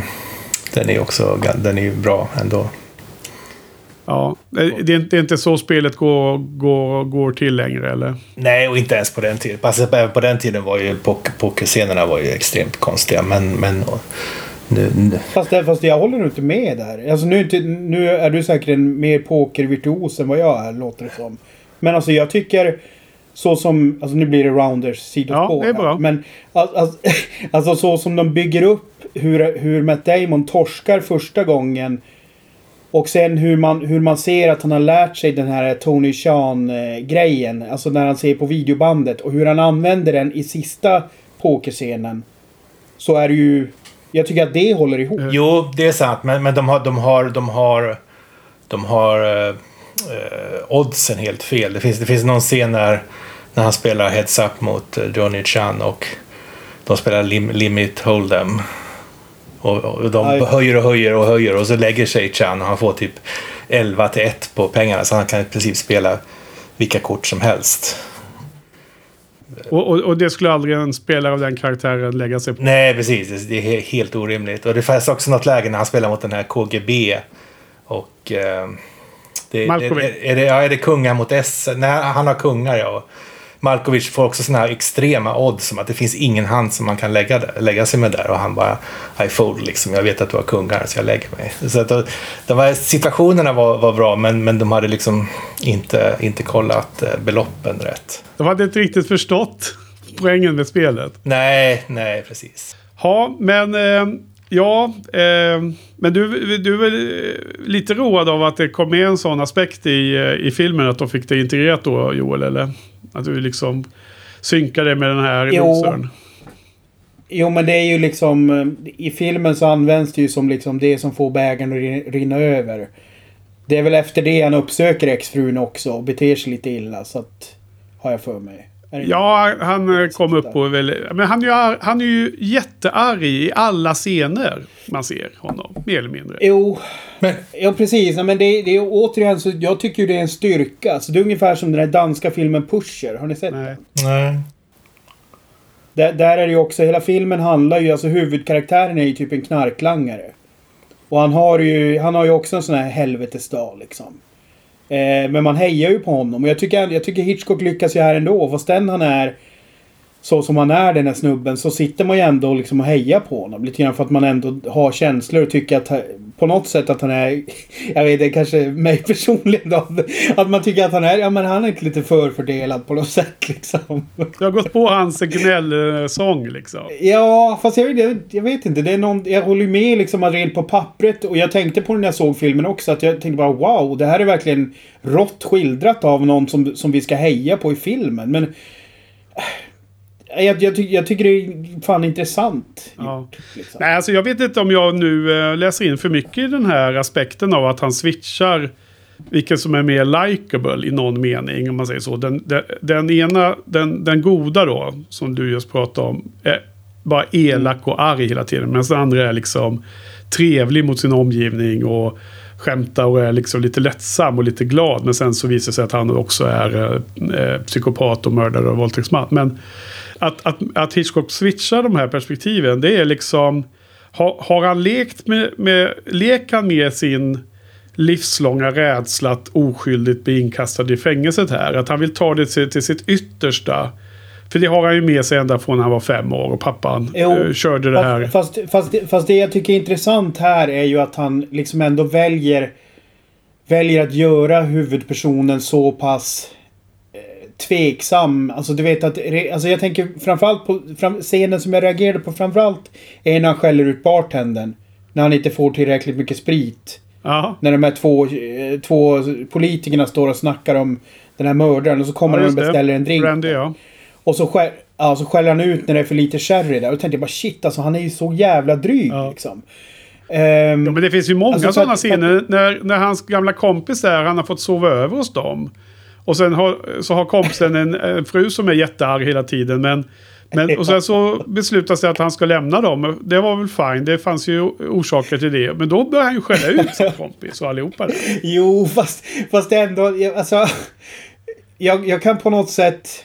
den är också den är ju bra ändå. Ja, det är, inte- det är inte så spelet går, går, går till längre eller? Nej, och inte ens på den tiden. Alltså, även på den tiden var ju poker, pokerscenerna var ju extremt konstiga, men, men nu, nu, Fast, fast jag håller nog inte med där. Alltså nu, nu är du säkert en mer pokervirtuos än vad jag är, låter det som. Men alltså jag tycker... Så som, alltså nu blir det rounders sidospår. Ja, det är bra. Men alltså, alltså, så som de bygger upp hur, hur Matt Damon torskar första gången. Och sen hur man, hur man ser att han har lärt sig den här Tony Chan-grejen. Alltså när han ser på videobandet. Och hur han använder den i sista pokerscenen. Så är det ju... Jag tycker att det håller ihop. Jo, det är sant, men, men de har, de har, de har, de har eh, eh, oddsen helt fel. Det finns, det finns någon scen när, när han spelar Heads Up mot eh, Johnny Chan och de spelar lim, Limit Hold'em. Och, och de Aj. höjer och höjer och höjer och så lägger sig Chan och han får typ 11 till 1 på pengarna så han kan i princip spela vilka kort som helst. Och, och, och det skulle aldrig en spelare av den karaktären lägga sig på. Nej, precis. Det är he- helt orimligt. Och det fanns också något läge när han spelar mot den här KGB. Och... Eh, det, Malkovich. det, är, det, ja, är det kungar mot S? Nej, han har kungar, ja. Malkovic får också såna här extrema odds som att det finns ingen hand som man kan lägga, där, lägga sig med där. Och han bara, I fold liksom. Jag vet att du har kungar så jag lägger mig. Så att då, de här situationerna var, var bra men, men de hade liksom inte, inte kollat eh, beloppen rätt. De hade inte riktigt förstått poängen med spelet. Nej, nej, precis. Ja, men... Eh, ja, eh, men du, du är väl eh, lite road av att det kom med en sån aspekt i, eh, i filmen. Att de fick det integrerat då, Joel, eller? Att du liksom synkade med den här losern. Jo men det är ju liksom... eh, I filmen så används det ju som liksom det som får bägaren att rin- rinna över. Det är väl efter det han uppsöker exfrun också och beter sig lite illa så att... Har jag för mig. Ja, han eh, kom upp och väl... Men han är, ju, han är ju jättearg i alla scener man ser honom. Mer eller mindre. Jo. Men, Ja precis, men det, det är återigen så jag tycker ju det är en styrka. Så det är ungefär som den där danska filmen Pusher. Har ni sett Nej. den? nej. Där, där är det ju också, hela filmen handlar ju, alltså huvudkaraktären är ju typ en knarklangare. Och han har ju, han har ju också en sån här helvetesdag liksom. Eh, men man hejar ju på honom. Och jag tycker, jag tycker Hitchcock lyckas ju här ändå. Fast den han är så som han är den här snubben så sitter man ju ändå liksom och hejar på honom. Lite grann för att man ändå har känslor och tycker att på något sätt att han är... Jag vet det kanske mig personligen då. Att man tycker att han är... Ja men han är inte lite förfördelad på något sätt liksom. Du har gått på hans gnällsång liksom. Ja fast jag, jag, jag vet inte. Det är någon, jag håller med liksom rent på pappret. Och jag tänkte på när jag såg filmen också. Att jag tänkte bara wow. Det här är verkligen rått skildrat av någon som, som vi ska heja på i filmen. Men jag, jag, ty jag, tycker det är fan intressant. Ja. liksom. Nej, alltså jag vet inte om jag nu äh, läser in för mycket i den här aspekten av att han switchar vilken som är mer likable i någon mening, om man säger så. Den, den, den, ena, den, den goda då, som du just pratade om, är bara elak och arg hela tiden. Medan den andra är liksom trevlig mot sin omgivning och skämtar och är liksom lite lättsam och lite glad. Men sen så visar det sig att han också är eh, psykopat och mördare och våldtäktsman. Men att, att, att Hitchcock switchar de här perspektiven, det är liksom... Har, har han lekt med, med, lek han med sin livslånga rädsla att oskyldigt bli inkastad i fängelset här? Att han vill ta det till, till sitt yttersta. För det har han ju med sig ända från han var fem år och pappan jo, uh, körde det här. Fast, fast, fast det jag tycker är intressant här är ju att han liksom ändå väljer väljer att göra huvudpersonen så pass tveksam. Alltså du vet att... Alltså jag tänker framförallt på... Fram, scenen som jag reagerade på framförallt är när han skäller ut bartendern. När han inte får tillräckligt mycket sprit. Aha. När de här två, eh, två politikerna står och snackar om den här mördaren och så kommer ja, de och beställer en drink. Brandy, ja. Och så, skäll, ja, så skäller han ut när det är för lite sherry där. Och då tänkte jag bara shit alltså han är ju så jävla dryg ja. liksom. Um, ja, men det finns ju många alltså, sådana scener. När, när hans gamla kompis där, han har fått sova över hos dem. Och sen har, så har kompisen en, en fru som är jättearg hela tiden. Men, men, och sen så beslutas det att han ska lämna dem. Det var väl fine. Det fanns ju orsaker till det. Men då börjar han ju skälla ut sin kompis och allihopa där. Jo, fast, fast ändå. Alltså, jag, jag kan på något sätt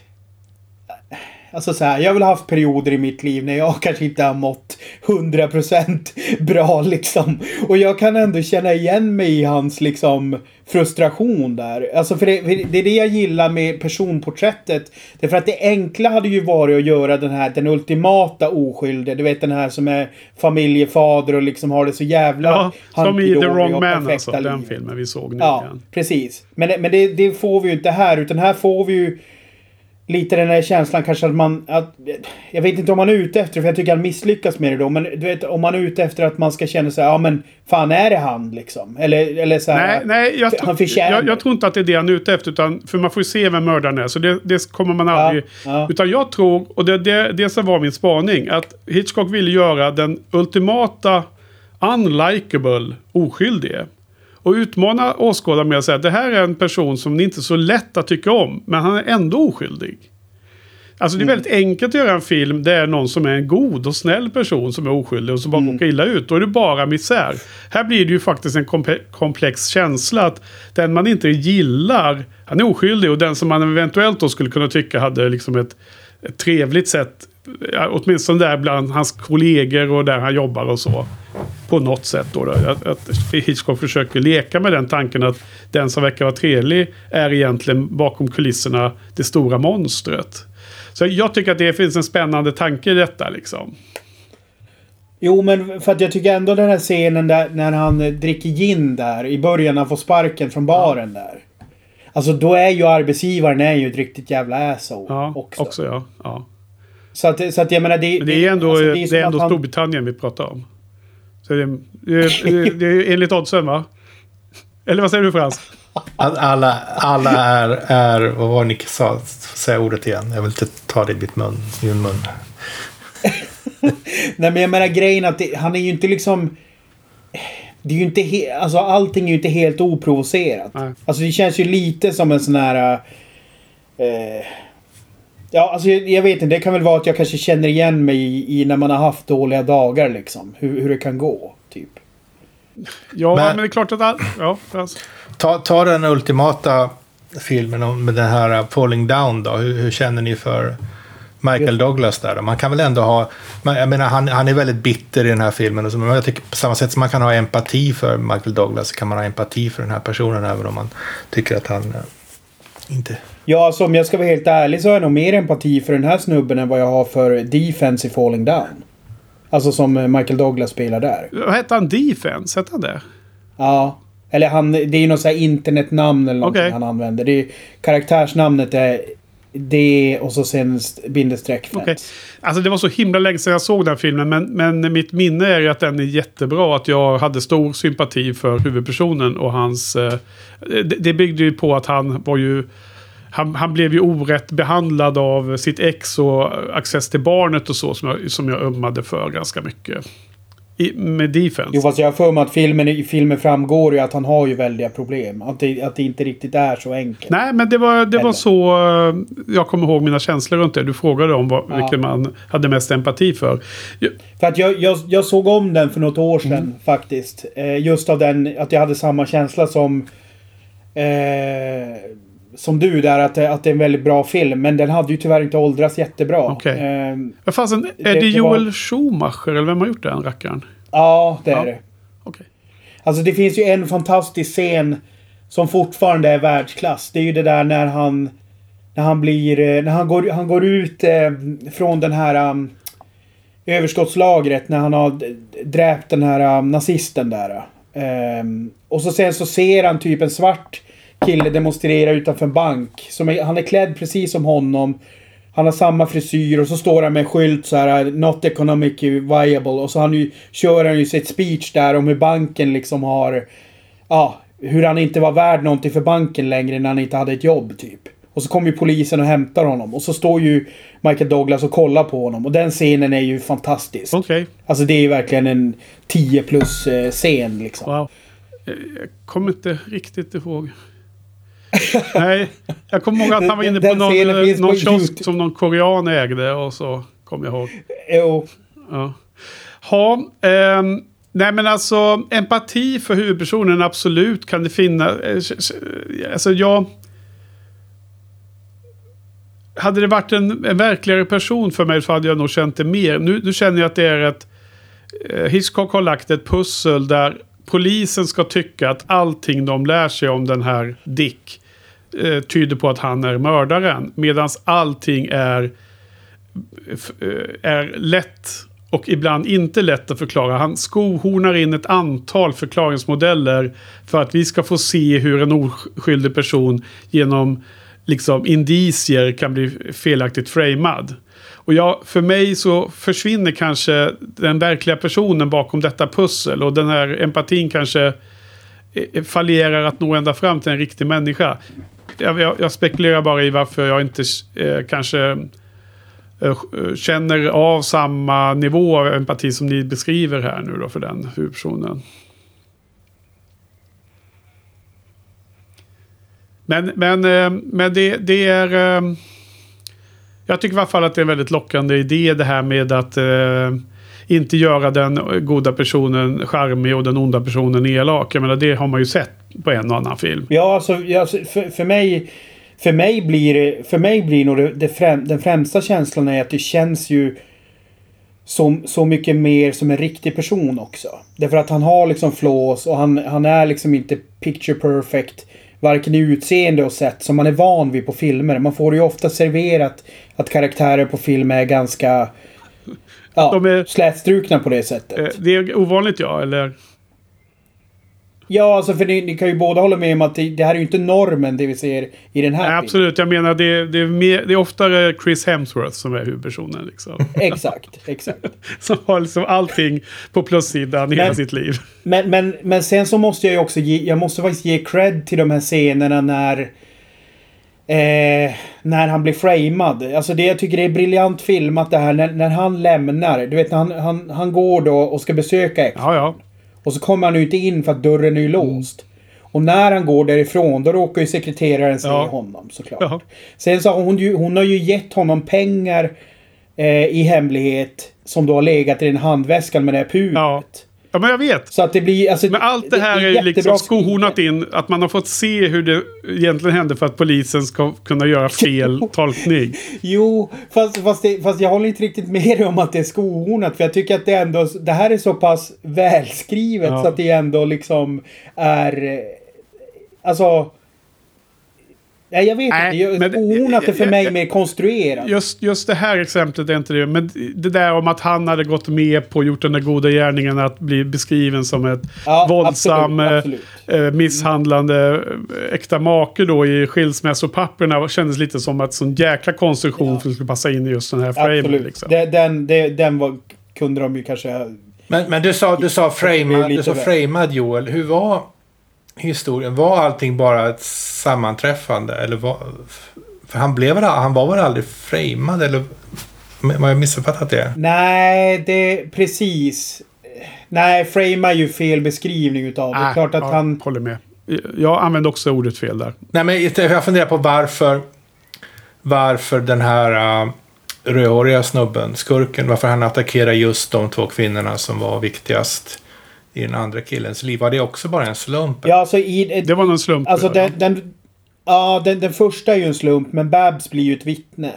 Alltså så här, jag har väl haft perioder i mitt liv när jag kanske inte har mått 100% bra liksom. Och jag kan ändå känna igen mig i hans liksom frustration där. Alltså för det, för det är det jag gillar med personporträttet. Det är för att det enkla hade ju varit att göra den här, den ultimata oskyldige. Du vet den här som är familjefader och liksom har det så jävla... Ja, som i The Wrong Man alltså. Liv. Den filmen vi såg nu. Ja, precis. Men, men det, det får vi ju inte här. Utan här får vi ju lite den här känslan kanske att man... Att, jag vet inte om man är ute efter för jag tycker han misslyckas med det då. Men du vet om man är ute efter att man ska känna sig ja men fan är det han liksom? Eller, eller så här, Nej, nej jag, han jag, jag, tror inte att det är det han är ute efter. Utan, för man får ju se vem mördaren är. Så det, det kommer man aldrig... Ja, ja. Utan jag tror, och det, det, det som var min spaning. Att Hitchcock ville göra den ultimata unlikable oskyldige. Och utmana åskådaren med att säga att det här är en person som det inte är så lätt att tycka om. Men han är ändå oskyldig. Alltså det är mm. väldigt enkelt att göra en film där någon som är en god och snäll person som är oskyldig och som bara mm. illa ut. Då är det bara misär. Här blir det ju faktiskt en komplex känsla att den man inte gillar, han är oskyldig och den som man eventuellt då skulle kunna tycka hade liksom ett, ett trevligt sätt åtminstone där bland hans kollegor och där han jobbar och så. På något sätt då. då att, att Hitchcock försöker leka med den tanken att den som verkar vara trevlig är egentligen bakom kulisserna det stora monstret. Så jag tycker att det finns en spännande tanke i detta liksom. Jo, men för att jag tycker ändå den här scenen där när han dricker gin där i början, han får sparken från baren ja. där. Alltså då är ju arbetsgivaren är ju ett riktigt jävla asshole. Ja, också. också ja. ja. Så att, så att jag menar det... Men det är ändå, alltså, det är det är ändå han... Storbritannien vi pratar om. Så det, det, det, det är enligt oddsen va? Eller vad säger du Frans? Alla, alla är, är, vad var det Nick sa? Säg ordet igen. Jag vill inte ta det i mitt mun. Min mun. Nej men jag menar grejen att det, han är ju inte liksom... Det är ju inte he, alltså allting är ju inte helt oprovocerat. Nej. Alltså det känns ju lite som en sån här... Eh, Ja, alltså jag, jag, vet inte. Det kan väl vara att jag kanske känner igen mig i, i när man har haft dåliga dagar liksom. Hur, hur det kan gå, typ. Ja, men, men det är klart att... All, ja, alltså. ta, ta den ultimata filmen med den här Falling Down då. Hur, hur känner ni för Michael Douglas där? Man kan väl ändå ha... Jag menar, han, han är väldigt bitter i den här filmen. Och så, men jag tycker på samma sätt som man kan ha empati för Michael Douglas så kan man ha empati för den här personen även om man tycker att han Inte. Ja, alltså om jag ska vara helt ärlig så har jag nog mer empati för den här snubben än vad jag har för Defense i Falling Down. Alltså som eh, Michael Douglas spelar där. Vad hette han? Defense? Hette han det? Ja. Eller han, det är ju något så här internetnamn eller någonting Okej. han använder. Det är, karaktärsnamnet är D och så sen st- bindestreck. Okej. Alltså det var så himla länge sedan jag såg den filmen. Men, men mitt minne är ju att den är jättebra. Att jag hade stor sympati för huvudpersonen och hans... Eh, det, det byggde ju på att han var ju... Han, han blev ju orätt behandlad av sitt ex och access till barnet och så som jag, som jag ömmade för ganska mycket. I, med defense. Jo fast jag har för mig att filmen, i filmen framgår ju att han har ju väldiga problem. Att det, att det inte riktigt är så enkelt. Nej, men det var, det var så eh, jag kommer ihåg mina känslor runt det. Du frågade om vad, Ja. vilken man hade mest empati för. För att jag, jag, jag såg om den för något år sedan Mm. faktiskt. Eh, just av den, att jag hade samma känsla som... Eh, som du där, att, det- att det är en väldigt bra film. Men den hade ju tyvärr inte åldrats jättebra. Okej. Eh, Vad fasen, är Det- det, det var- Joel Schumacher eller vem har gjort den rackaren? ja, det är Ja. det. Okej. Alltså det finns ju en fantastisk scen som fortfarande är världsklass. Det är ju det där när han... När han blir... eh, När han går, han går ut eh, från den här... Um, överskottslagret när han har dräpt den här um, nazisten där. Ehm, och så sen så ser han typ en svart kille demonstrera utanför en bank. Som är, han är klädd precis som honom. Han har samma frisyr och så står han med en skylt så här Not economic viable. Och så han ju, kör han ju sitt speech där om hur banken liksom har... Ja, hur han inte var värd någonting för banken längre när han inte hade ett jobb typ. Och så kommer ju polisen och hämtar honom. Och så står ju Michael Douglas och kollar på honom. Och den scenen är ju fantastisk. Okej. Alltså det är ju verkligen en 10 plus eh, scen liksom. Wow. Eh, Jag kommer inte riktigt ihåg. Nej, jag kommer ihåg att han var inne på Den någon, eh, finns på någon kiosk YouTube. som någon korean ägde och så kommer jag ihåg. Jo. Ja. Ha, ehm, nej men alltså empati för huvudpersonen absolut kan det finnas. Eh, s- Alltså jag... Hade det varit en, en verkligare person för mig så hade jag nog känt det mer. Nu, nu känner jag att det är ett... eh, Hitchcock har lagt ett pussel där polisen ska tycka att allting de lär sig om den här Dick eh, tyder på att han är mördaren. Medan allting är eh, är lätt och ibland inte lätt att förklara. Han skohornar in ett antal förklaringsmodeller för att vi ska få se hur en oskyldig person genom liksom indicier kan bli felaktigt framad. Och jag, för mig så försvinner kanske den verkliga personen bakom detta pussel och den här empatin kanske eh, fallerar att nå ända fram till en riktig människa. Jag, jag, jag spekulerar bara i varför jag inte eh, kanske eh, känner av samma nivå av empati som ni beskriver här nu då för den huvudpersonen. Men, men, eh, men det, det är... eh, Jag tycker i alla fall att det är en väldigt lockande idé det här med att eh, inte göra den goda personen charmig och den onda personen elak. Jag menar det har man ju sett på en och annan film. Ja, alltså, alltså för, för mig... För mig blir det... För mig blir nog det, det främ, den främsta känslan är att det känns ju... Som så mycket mer som en riktig person också. Därför att han har liksom flås och han, han är liksom inte picture perfect. Varken i utseende och sätt som man är van vid på filmer. Man får ju ofta serverat att karaktärer på film är ganska... Ja, De är- slätstrukna på det sättet. Eh, Det är ovanligt ja, eller? Ja, alltså för ni, ni kan ju båda hålla med om att det, det här är ju inte normen det vi ser i den här Nej, filmen. absolut, jag menar det, det, är mer, det är oftare Chris Hemsworth som är huvudpersonen. Liksom. Exakt, exakt. som har liksom allting på plussidan i hela sitt liv. Men, men, men sen så måste jag ju också ge, jag måste faktiskt ge cred till de här scenerna när Eh, när han blir framad. Alltså det jag tycker det är briljant filmat det här när, när han lämnar. Du vet han, han, han går då och ska besöka X. Ja, ja. Och så kommer han inte in för att dörren är låst. Och när han går därifrån då råkar ju sekreteraren se Ja. honom såklart. Ja. Sen så har hon ju, hon har ju gett honom pengar eh, i hemlighet. Som då har legat i den handväskan med det här puret. Ja. Ja, men jag vet. Så att det blir... Alltså, Men allt det här är ju jättebra liksom skohornat in. Att man har fått se hur det egentligen hände för att polisen ska kunna göra fel tolkning. Jo, fast, fast, det, fast jag håller inte riktigt med dig om att det är skohornat. För jag tycker att det ändå... Det här är så pass välskrivet Ja. så att det ändå liksom är... eh, Alltså... Ja, jag vet Nej, inte. Men- Ohornat är för jag- mig mer konstruerat. Just, just det här exemplet är inte det. Men det där om att han hade gått med på och gjort den där goda gärningen att bli beskriven som ett Ja, våldsam, absolut, eh, absolut. eh, misshandlande eh, äkta make då i skilsmässopapperna kändes lite som att sån jäkla konstruktion Ja. för att skulle passa in i just den här framen. Absolut. Liksom. Den, det- den var, kunde de ju kanske... Men, men du sa, du sa, framad, du sa framad Joel. Hur var historien? Var allting bara ett sammanträffande? Eller var, för han, blev han var väl aldrig framad? Eller har jag missuppfattat det? Nej, det... Precis. Nej, frame är ju fel beskrivning utav det. Ah, Klart att ja, han... Håller med. Jag använde också ordet fel där. Nej, men jag funderar på varför, varför den här uh, rödhåriga snubben, skurken, varför han attackerar just de två kvinnorna som var viktigast i den andra killens liv. Var det också bara en slump? Ja, alltså i... Det var någon slump. Alltså den, den, ja, den, den första är ju en slump, men Babs blir ju ett vittne.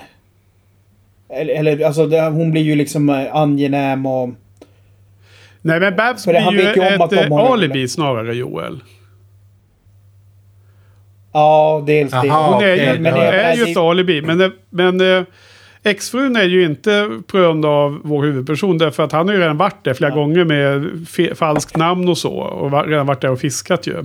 Eller, eller alltså det, hon blir ju liksom eh, angenäm och... Nej, men Babs han blir ju vet ju om att ett eh, har- alibi snarare, Joel. Ja, dels det. Jaha, Hon är okej, ju, men hon det- är ju det- ett alibi. Men, men eh, exfrun är ju inte prönd av vår huvudperson. Därför att han har ju redan varit där flera Ja. gånger med falskt namn och så. Och va- redan varit där och fiskat ju.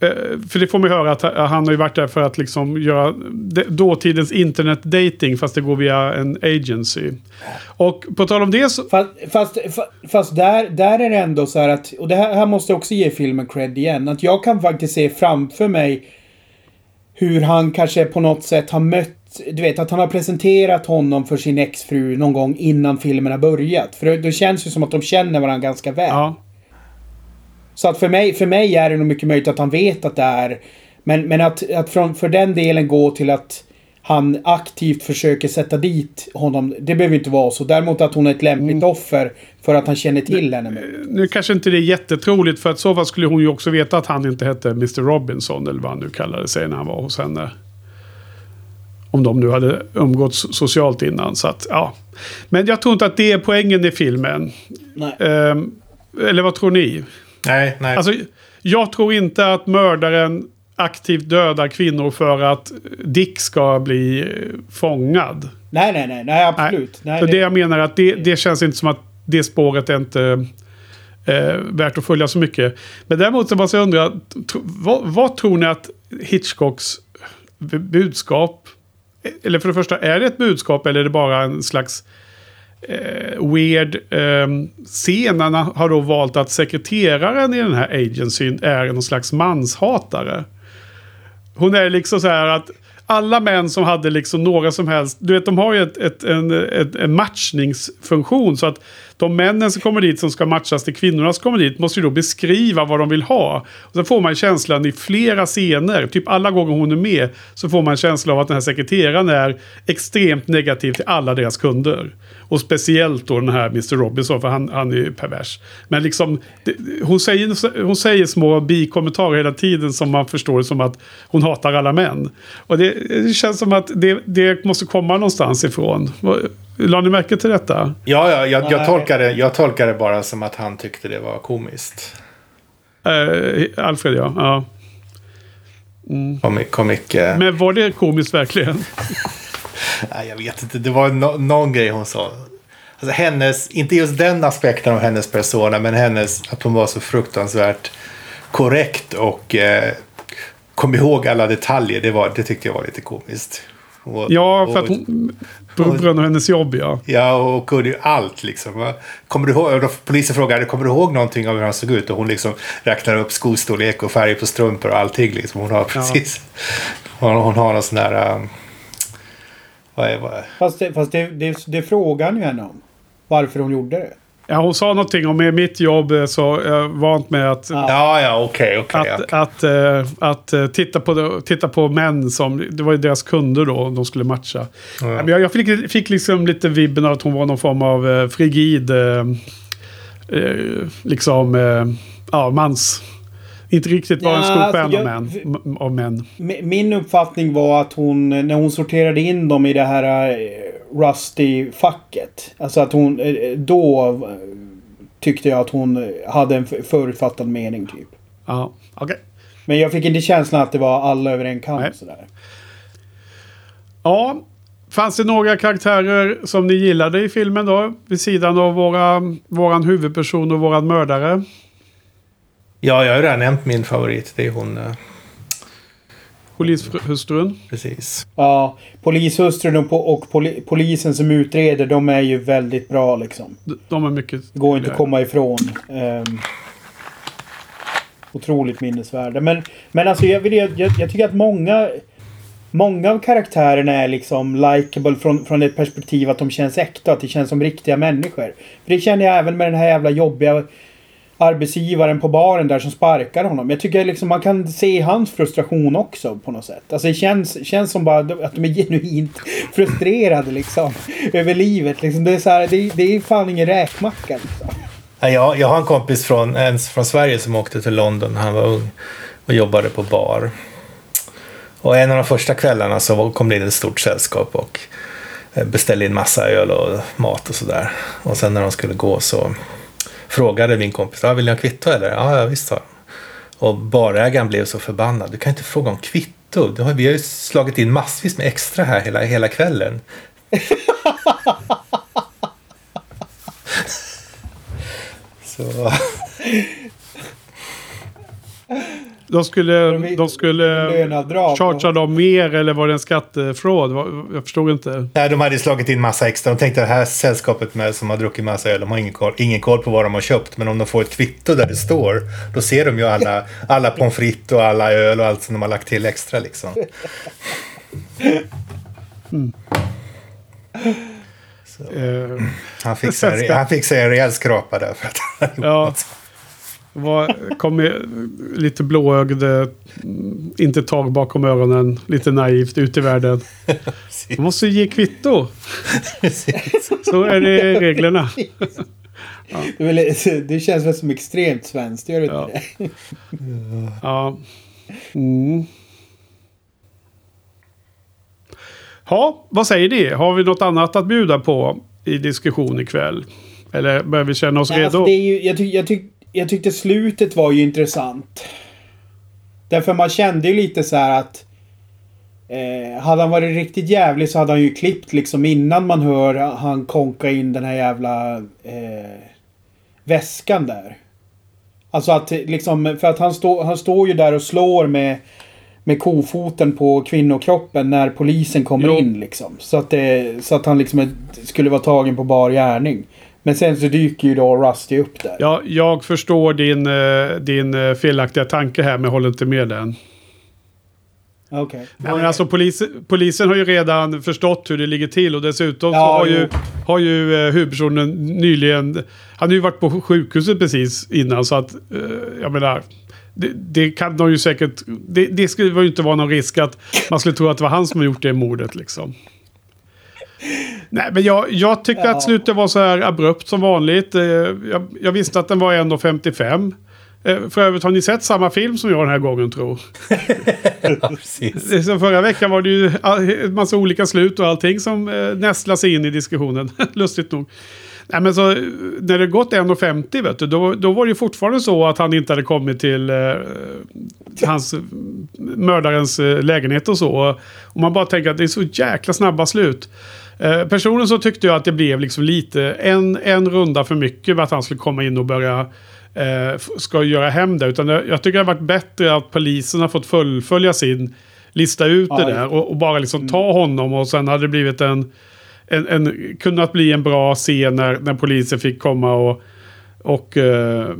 Eh, för det får man ju höra att ha- han har ju varit där för att liksom göra de- dåtidens internetdating. Fast det går via en agency. Och på tal om det så... Fast, fast, fa- fast där, där är det ändå så här att, och det här, här måste jag också ge filmen cred igen, att jag kan faktiskt se framför mig hur han kanske på något sätt har mött, du vet att han har presenterat honom för sin exfru någon gång innan filmen har börjat. För det, det känns ju som att de känner varandra ganska väl. Ja, Så att för mig, för mig är det nog mycket möjligt att han vet att det är... Men, men att, att från, för den delen gå till att han aktivt försöker sätta dit honom, det behöver inte vara så. Däremot att hon är ett lämpligt Mm. offer för att han känner till henne. mer. nu kanske inte det är jättetroligt. För att så fall skulle hon ju också veta att han inte hette Mr Robinson. Eller vad han nu kallade sig när han var hos henne. Om de nu hade umgåtts socialt innan. Så att, ja. Men jag tror inte att det är poängen i filmen. Nej. Ehm, eller vad tror ni? Nej, nej. Alltså, jag tror inte att mördaren aktivt dödar kvinnor för att Dick ska bli eh, fångad. Nej, nej, nej, nej, absolut. Nej, så det- det jag menar är att det, det känns inte som att det spåret är inte eh, värt att följa så mycket. Men däremot så måste jag undra, tro, vad, vad tror ni att Hitchcocks budskap, eller för det första, är det ett budskap eller är det bara en slags eh, weird eh, scen? Han har då valt att sekreteraren i den här agencyn är någon slags manshatare. Hon är liksom så här att alla män som hade liksom några som helst, du vet de har ju ett, ett, en, ett, en matchningsfunktion så att de männen som kommer dit som ska matchas till kvinnorna som kommer dit måste ju då beskriva vad de vill ha. Och sen får man känslan i flera scener, typ alla gånger hon är med, så får man en känsla av att den här sekreteraren är extremt negativ till alla deras kunder. Och speciellt då den här Mr. Robinson, för han, han är ju pervers. Men liksom, det, hon, säger, hon säger små bikommentarer hela tiden som man förstår som att hon hatar alla män. Och det, det känns som att det, det måste komma någonstans ifrån. Vad- La ni märke till detta? Ja, ja jag, jag, tolkar det, jag tolkar det bara som att han tyckte det var komiskt. Eh, Alfred, ja. ja. Komik, komik, eh, Men var det komiskt verkligen? nej, jag vet inte, det var no, någon grej hon sa. Alltså hennes, inte just den aspekten av hennes persona, men hennes, att hon var så fruktansvärt korrekt och eh, kom ihåg alla detaljer. Det, var, det tyckte jag var lite komiskt. Och, Ja, för att hon... Grund av hennes jobb, ja. Ja, och kunde ju allt liksom. Kommer du ihåg, då polisen frågade, kommer du ihåg någonting av hur han såg ut? Och hon liksom räknar upp skostorlek och färg på strumpor och allting. Liksom. Hon har precis... Hon, hon har någon sån där... Um, vad är, vad är, Fast, det, fast det, det, det frågar han ju henne om. Varför hon gjorde det. Ja. Hon sa någonting om i mitt jobb eh, så är jag vant med att... Ja. ja, ja, okej, okej. Att, att, eh, att eh, titta, på, titta på män som... Det var ju deras kunder då, de skulle matcha. Ja. Men jag, jag fick, fick liksom lite vibben av att hon var någon form av frigid... Liksom... Ja, mans... Inte riktigt var en Ja, stor alltså, av, män, Min uppfattning var att hon, när hon sorterade in dem i det här Rusty-facket. Alltså att hon, eh, då eh, tyckte jag att hon hade en förutfattad mening typ. Ja, okej. Men jag fick inte känslan att det var alla över en kam. Sådär. Ja, fanns det några karaktärer som ni gillade i filmen då? Vid sidan av våra, våran huvudperson och våran mördare. Ja, jag har ju redan nämnt min favorit. Det är hon. Polishustrun. Precis. Ja, polishustrun och, po- och poli, polisen som utreder, de är ju väldigt bra liksom. D- De är mycket... Det går inte att komma ifrån. Um, otroligt minnesvärda. Men, men alltså jag, vill, jag, jag tycker att många... Många av karaktärerna är liksom likable från, från ett perspektiv att de känns äkta. Att det känns som riktiga människor. För det känner jag även med den här jävla jobbiga arbetsgivaren på baren där som sparkar honom. Jag tycker liksom man kan se hans frustration också på något sätt. Alltså det känns, känns som bara att de är genuint frustrerade liksom. Över livet liksom. Det är så här, det, det är fan ingen räkmacka liksom. Jag, jag har en kompis från, en från Sverige som åkte till London när han var ung och jobbade på bar. Och en av de första kvällarna så kom det in ett stort sällskap och eh, beställde in massa öl och mat och sådär. Och sen när de skulle gå så frågade min kompis, ah, vill ni ha kvitto eller? Ja, ja visst sa. Och barägaren blev så förbannad. Du kan inte fråga om kvitto. Du har, vi har ju slagit in massvis med extra här hela, hela kvällen. så... De skulle, de skulle chargea dem mer eller var det en skattefråd? Jag förstod inte. Nej, de hade slagit in massa extra. De tänkte att det här sällskapet med, som har druckit massa öl, de har ingen koll, ingen koll på vad de har köpt. Men om de får ett kvitto där det står, då ser de ju alla, alla pommes frites och alla öl och allt som de har lagt till extra liksom. Han fick sig, en- han fick sig en rejäl skrapa där. För att han gjort Ja. något. Var, kom med lite blåögd, eh, inte tag bakom öronen, lite naivt ut i världen. Man måste ge kvitto. Så är det reglerna. Väl- det känns väl som extremt svenskt, gör det Ja. inte det? Ja. Mm. Ja, vad säger ni? Har vi något annat att bjuda på i diskussion ikväll? Eller börjar vi känna oss Nej, redo? alltså, det är ju, jag, tyck, jag, tyck, jag tyckte slutet var ju intressant. Därför man kände ju lite så här att... Eh, hade han varit riktigt jävlig så hade han ju klippt liksom innan man hör han konka in den här jävla eh, väskan där. Alltså att liksom, för att han, stå, han står ju där och slår med, med kofoten på kvinnokroppen när polisen kommer Jo. in liksom. Så att, det, så att han liksom skulle vara tagen på bar gärning. Men sen så dyker ju då Rusty upp där. Ja, jag förstår din, eh, din eh, felaktiga tanke här, men håller inte med den. Okej. Nej, men alltså, polis, polisen har ju redan förstått hur det ligger till och dessutom så Ja, har jo. ju, har ju eh, huvudpersonen nyligen... Han har ju varit på sjukhuset precis innan så att... Eh, jag menar... Det, det kan de ju säkert... Det, det skulle ju inte vara någon risk att man skulle tro att det var han som har gjort det mordet liksom. Nej, men jag, jag tycker Ja. att slutet var så här abrupt som vanligt. Eh, Jag, jag visste att den var 1.55. Eh, För övrigt, har ni sett samma film som jag den här gången tror? Ja, precis. Förra veckan var det ju en massa olika slut och allting som eh, nästlar sig in i diskussionen. Lustigt nog. Nej, men så, när det gått 1.50 vet du, då, då var det ju fortfarande så att han inte hade kommit till eh, hans mördarens lägenhet och så. Och man bara tänker att det är så jäkla snabba slut. Eh, personligen så tyckte jag att det blev liksom lite en, en runda för mycket med att han skulle komma in och börja eh, ska göra hem det. Utan jag, jag tycker det har varit bättre att polisen har fått fullfölja sin lista ut det Ja, där och, och bara liksom ta honom. Och sen hade det blivit en, en, en kunnat bli en bra scen när, när polisen fick komma och och eh,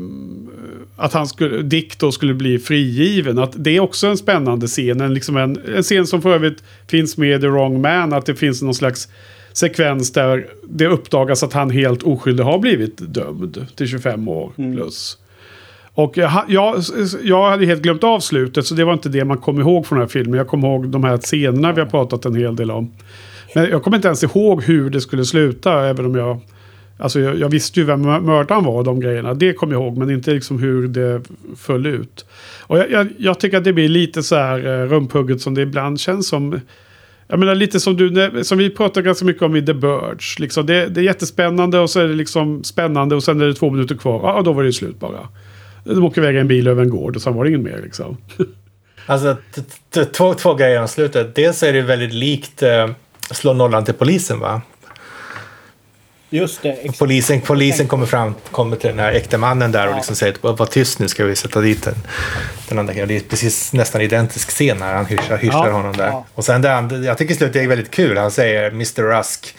att han skulle, Dick då skulle bli frigiven. Att det är också en spännande scen. En, liksom en, en scen som för övrigt finns med i The Wrong Man. Att det finns någon slags sekvens där det uppdagas att han helt oskyldig har blivit dömd till 25 år plus. Och jag, jag, jag hade helt glömt av slutet så det var inte det man kom ihåg från den här filmen. Jag kommer ihåg de här scenerna vi har pratat en hel del om. Men jag kommer inte ens ihåg hur det skulle sluta även om jag... Alltså jag, jag visste ju vem mördaren var och de grejerna. Det kommer jag ihåg men inte liksom hur det föll ut. Och jag, jag, jag tycker att det blir lite så här eh, rumphugget som det ibland känns som. Jag menar lite som du, som vi pratar ganska mycket om i The Birds. Liksom det, det är jättespännande och så är det liksom spännande och sen är det två minuter kvar. Ja, då var det slut bara. De åker iväg i en bil över en gård och sen var det ingen mer liksom. Alltså, två, två grejer om slutet. Dels är det väldigt likt eh, Slå nollan till polisen, va? Just det. Exakt. Polisen, polisen kommer fram kommer till den här äkta mannen där och Ja. liksom säger att var tyst nu ska vi sätta dit den, den andra killen. Det är precis nästan identisk scen när han hyschar, hyschar Ja. honom där. Ja. Och sen det andra, jag tycker slutet är väldigt kul. Han säger Mr. Rusk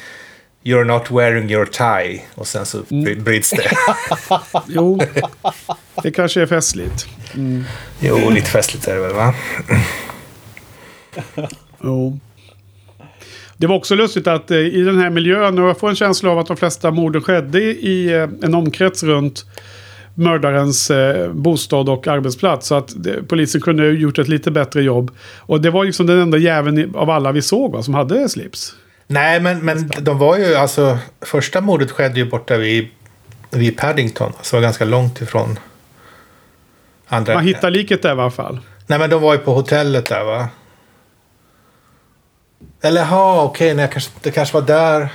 You're not wearing your tie. Och sen så Mm. bryts det. Jo, det kanske är festligt. jo, lite festligt är det väl va? Jo. Det var också lustigt att eh, i den här miljön, och jag får en känsla av att de flesta morden skedde i eh, en omkrets runt mördarens eh, bostad och arbetsplats. Så att det, polisen kunde ha gjort ett lite bättre jobb. Och det var liksom den enda jäveln av alla vi såg va, som hade slips. Nej, men, men de var ju alltså... Första mordet skedde ju borta vid, vid Paddington. Så var ganska långt ifrån andra. Man hittar liket där i alla fall. Nej, men de var ju på hotellet där va? Eller ha, okej, nej, kanske, det kanske var där.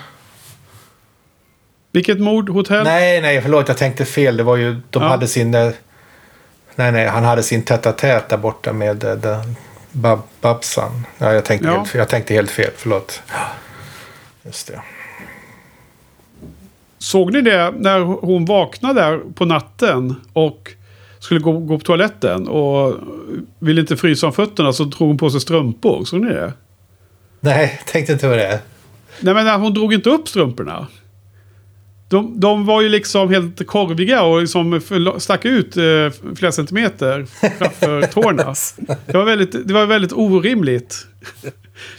Vilket mord? Hotell? Nej, nej, förlåt, jag tänkte fel. Det var ju, de Ja. hade sin... eh, Nej, nej, han hade sin tätt där borta med eh, den, Bab, Babsan. Ja, jag tänkte, Ja. Helt, jag tänkte helt fel, förlåt. Just det. Såg ni det när hon vaknade där på natten och skulle gå, gå på toaletten och ville inte frysa om fötterna så drog hon på sig strumpor. Såg ni det? Nej, tänkte inte på det. Nej men hon drog inte upp strumporna. De, de var ju liksom helt korviga och liksom stack ut eh, flera centimeter framför tårna. Det var, väldigt, det var väldigt orimligt.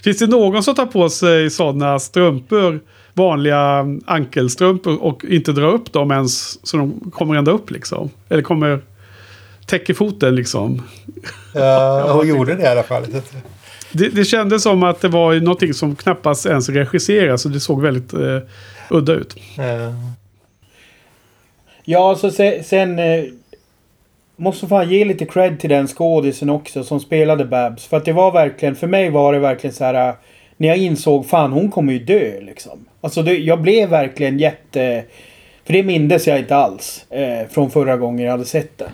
Finns det någon som tar på sig sådana strumpor, vanliga ankelstrumpor och inte drar upp dem ens så de kommer ända upp liksom? Eller kommer täcker foten liksom? Ja, hon gjorde det i alla fall. Det, det kändes som att det var någonting som knappast ens regisseras och det såg väldigt eh, udda ut. Ja. så alltså sen... sen eh, måste fan ge lite cred till den skådisen också som spelade Babs. För att det var verkligen, för mig var det verkligen så här... Eh, när jag insåg fan hon kommer ju dö liksom. Alltså det, jag blev verkligen jätte... För det mindes jag inte alls. Eh, från förra gången jag hade sett den.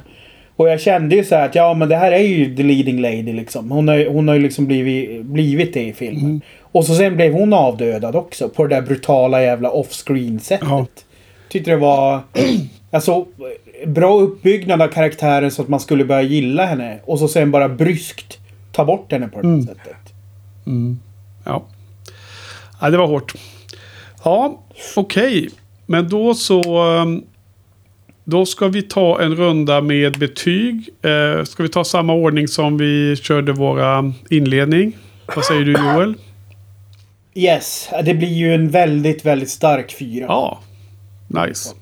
Och jag kände ju så här att ja men det här är ju the leading lady liksom. Hon har, hon har ju liksom blivit, blivit det i filmen. Och så sen blev hon avdödad också. På det där brutala jävla off-screen sättet. Ja. Tyckte det var... Alltså, bra uppbyggnad av karaktären så att man skulle börja gilla henne. Och så sen bara bryskt ta bort henne på det Mm. sättet. Ja. ja, det var hårt. Ja, okej. Men då så... Då ska vi ta en runda med betyg. Eh, ska vi ta samma ordning som vi körde våra inledning? Vad säger du Joel? Yes, det blir ju en väldigt, väldigt stark fyra. Ja, nice.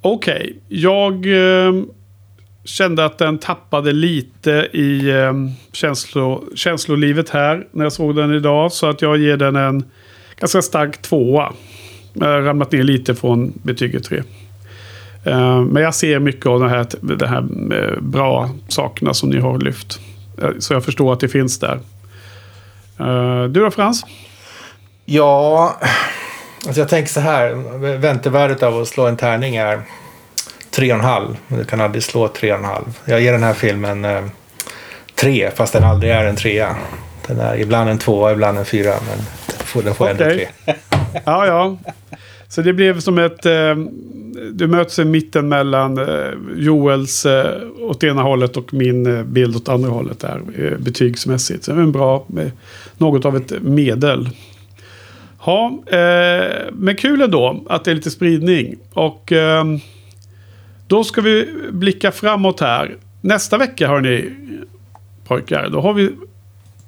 Okej, jag eh, kände att den tappade lite i eh, känslo, känslolivet här när jag såg den idag. Så att jag ger den en ganska stark tvåa. Jag har ramlat ner lite från betyget tre. Eh, men jag ser mycket av de här, de här eh, bra sakerna som ni har lyft. Eh, Så jag förstår att det finns där. Du då Frans? Ja, alltså jag tänker så här. Väntevärdet av att slå en tärning är 3,5. Men du kan aldrig slå 3,5. Jag ger den här filmen eh, 3 fast den aldrig är en trea. Den är ibland en tvåa, ibland en fyra. Men den får, den får ändå tre. Ja, ja. Så det blev som ett... Eh, du möts i mitten mellan eh, Joels eh, åt ena hållet och min eh, bild åt andra hållet där. Eh, betygsmässigt. Så det är en bra... Eh, något av ett medel. Ja, eh, men kul ändå att det är lite spridning. Och eh, då ska vi blicka framåt här. Nästa vecka hörni pojkar. Då har vi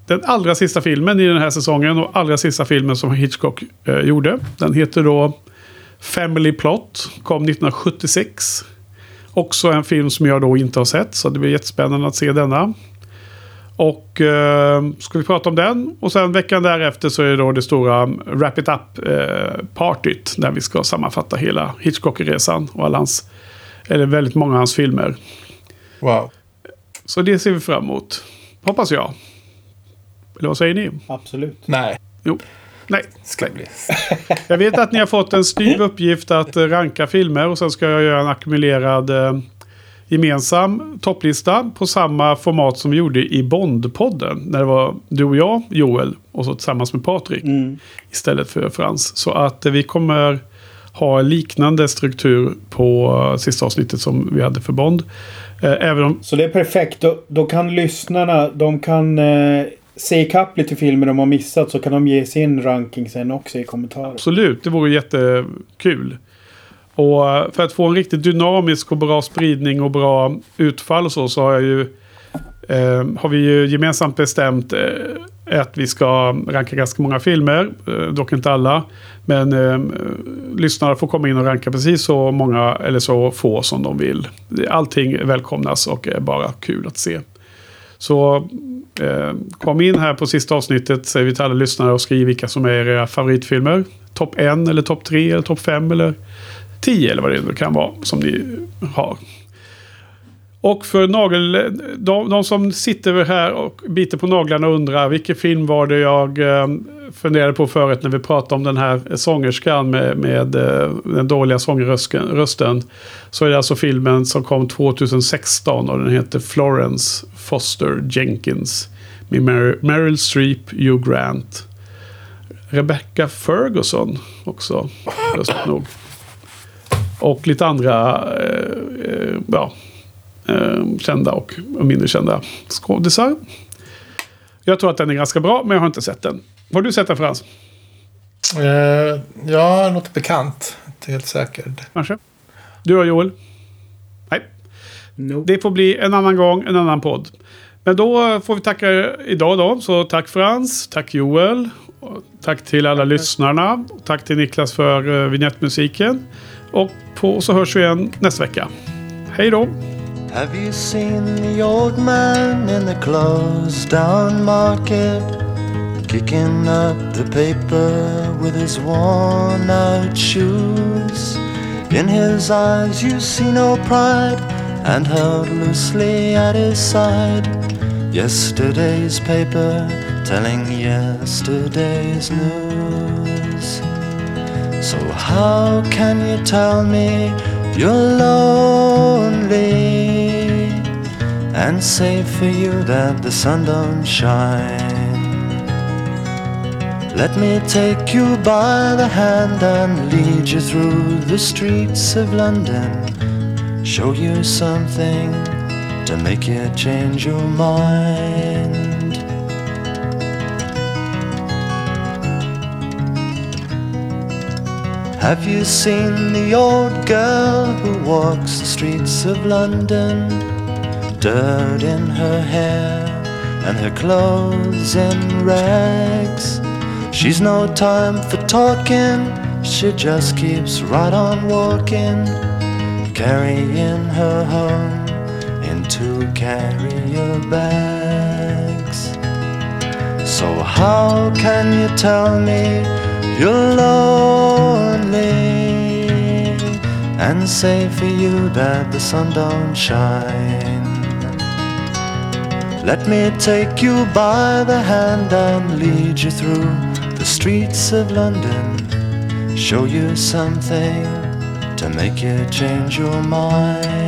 den allra sista filmen i den här säsongen och allra sista filmen som Hitchcock eh, gjorde. Den heter då Family Plot. Kom 1976. Också en film som jag då inte har sett. Så det blir jättespännande att se denna. Och eh, ska vi prata om den. Och sen veckan därefter så är det då det stora Wrap It Up-partyt. där vi ska sammanfatta hela Hitchcock-resan och alla hans, eller väldigt många av hans filmer. Wow. Så det ser vi fram emot. Hoppas jag. Eller vad säger ni? Absolut. Nej, Jo. Nej. ska bli. Jag vet att ni har fått en styv uppgift att eh, ranka filmer och sen ska jag göra en ackumulerad eh, gemensam topplista på samma format som vi gjorde i Bondpodden. När det var du och jag, Joel, och så tillsammans med Patrik. Mm. Istället för Frans. Så att eh, vi kommer ha liknande struktur på eh, sista avsnittet som vi hade för Bond. Eh, Även om Så det är perfekt. Då, då kan lyssnarna, de kan eh, se ikapp lite filmer de har missat så kan de ge sin ranking sen också i kommentarer. Absolut, det vore jättekul. Och eh, för att få en riktigt dynamisk och bra spridning och bra utfall och så, så har, jag ju, eh, har vi ju gemensamt bestämt eh, att vi ska ranka ganska många filmer. Eh, dock inte alla. Men eh, lyssnarna får komma in och ranka precis så många eller så få som de vill. Allting välkomnas och är bara kul att se. Så eh, kom in här på sista avsnittet, säger vi till alla lyssnare och skriv vilka som är era favoritfilmer. Topp 1 eller topp 3 eller topp 5 eller 10 eller vad det nu kan vara som ni har. Och för nagel, de, de som sitter här och biter på naglarna och undrar vilken film var det jag eh, funderade på förut när vi pratade om den här sångerskan med, med eh, den dåliga sångrösten. Så är det alltså filmen som kom 2016 och den heter Florence Foster Jenkins. Med Mer- Meryl Streep, Hugh Grant. Rebecca Ferguson också, lustigt nog. Och lite andra eh, eh, ja, eh, kända och mindre kända skådisar. Jag tror att den är ganska bra, men jag har inte sett den. Har du sett den Frans? Eh, ja, låter bekant. Inte helt säker. Kanske? Du och Joel? Nej. Nope. Det får bli en annan gång, en annan podd. Men då får vi tacka idag då. Så tack Frans, tack Joel. Och tack till alla lyssnarna. Och tack till Niklas för uh, vignettmusiken. Och på, så hörs vi igen nästa vecka. Hej då! Have you seen the old man in the closed down market? Kicking up the paper with his worn out shoes. In his eyes you see no pride, and held loosely at his side. Yesterday's paper telling yesterday's news. So, how can you tell me you're lonely and say for you that the sun don't shine? Let me take you by the hand and lead you through the streets of London. Show you something to make you change your mind. Have you seen the old girl who walks the streets of London? Dirt in her hair and her clothes in rags. She's no time for talking, she just keeps right on walking, carrying her home in two carrier bags. So, how can you tell me you're lonely and say for you that the sun don't shine? Let me take you by the hand and lead you through the streets of London. Show you something to make you change your mind.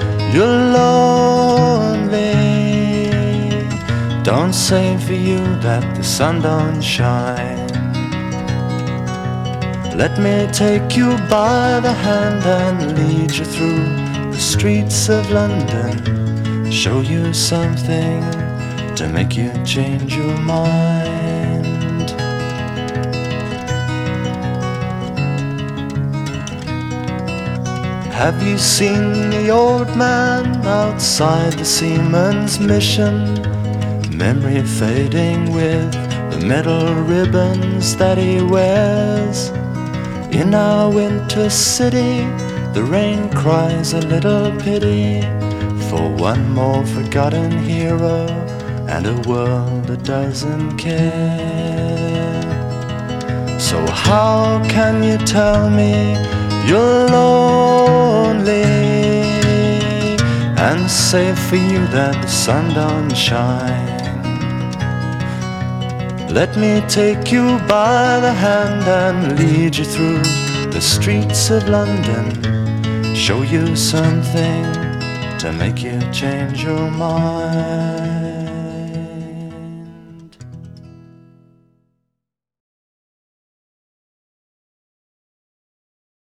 you're lonely? Don't say for you that the sun don't shine. Let me take you by the hand and lead you through the streets of London. Show you something to make you change your mind. Have you seen the old man outside the seaman's mission? memory fading with the metal ribbons that he wears. In our winter city, the rain cries a little pity for one more forgotten hero and a world that doesn't care. So, how can you tell me you're lonely and say for you that the sun don't shine? Let me take you by the hand and lead you through the streets of London. Show you something to make you change your mind.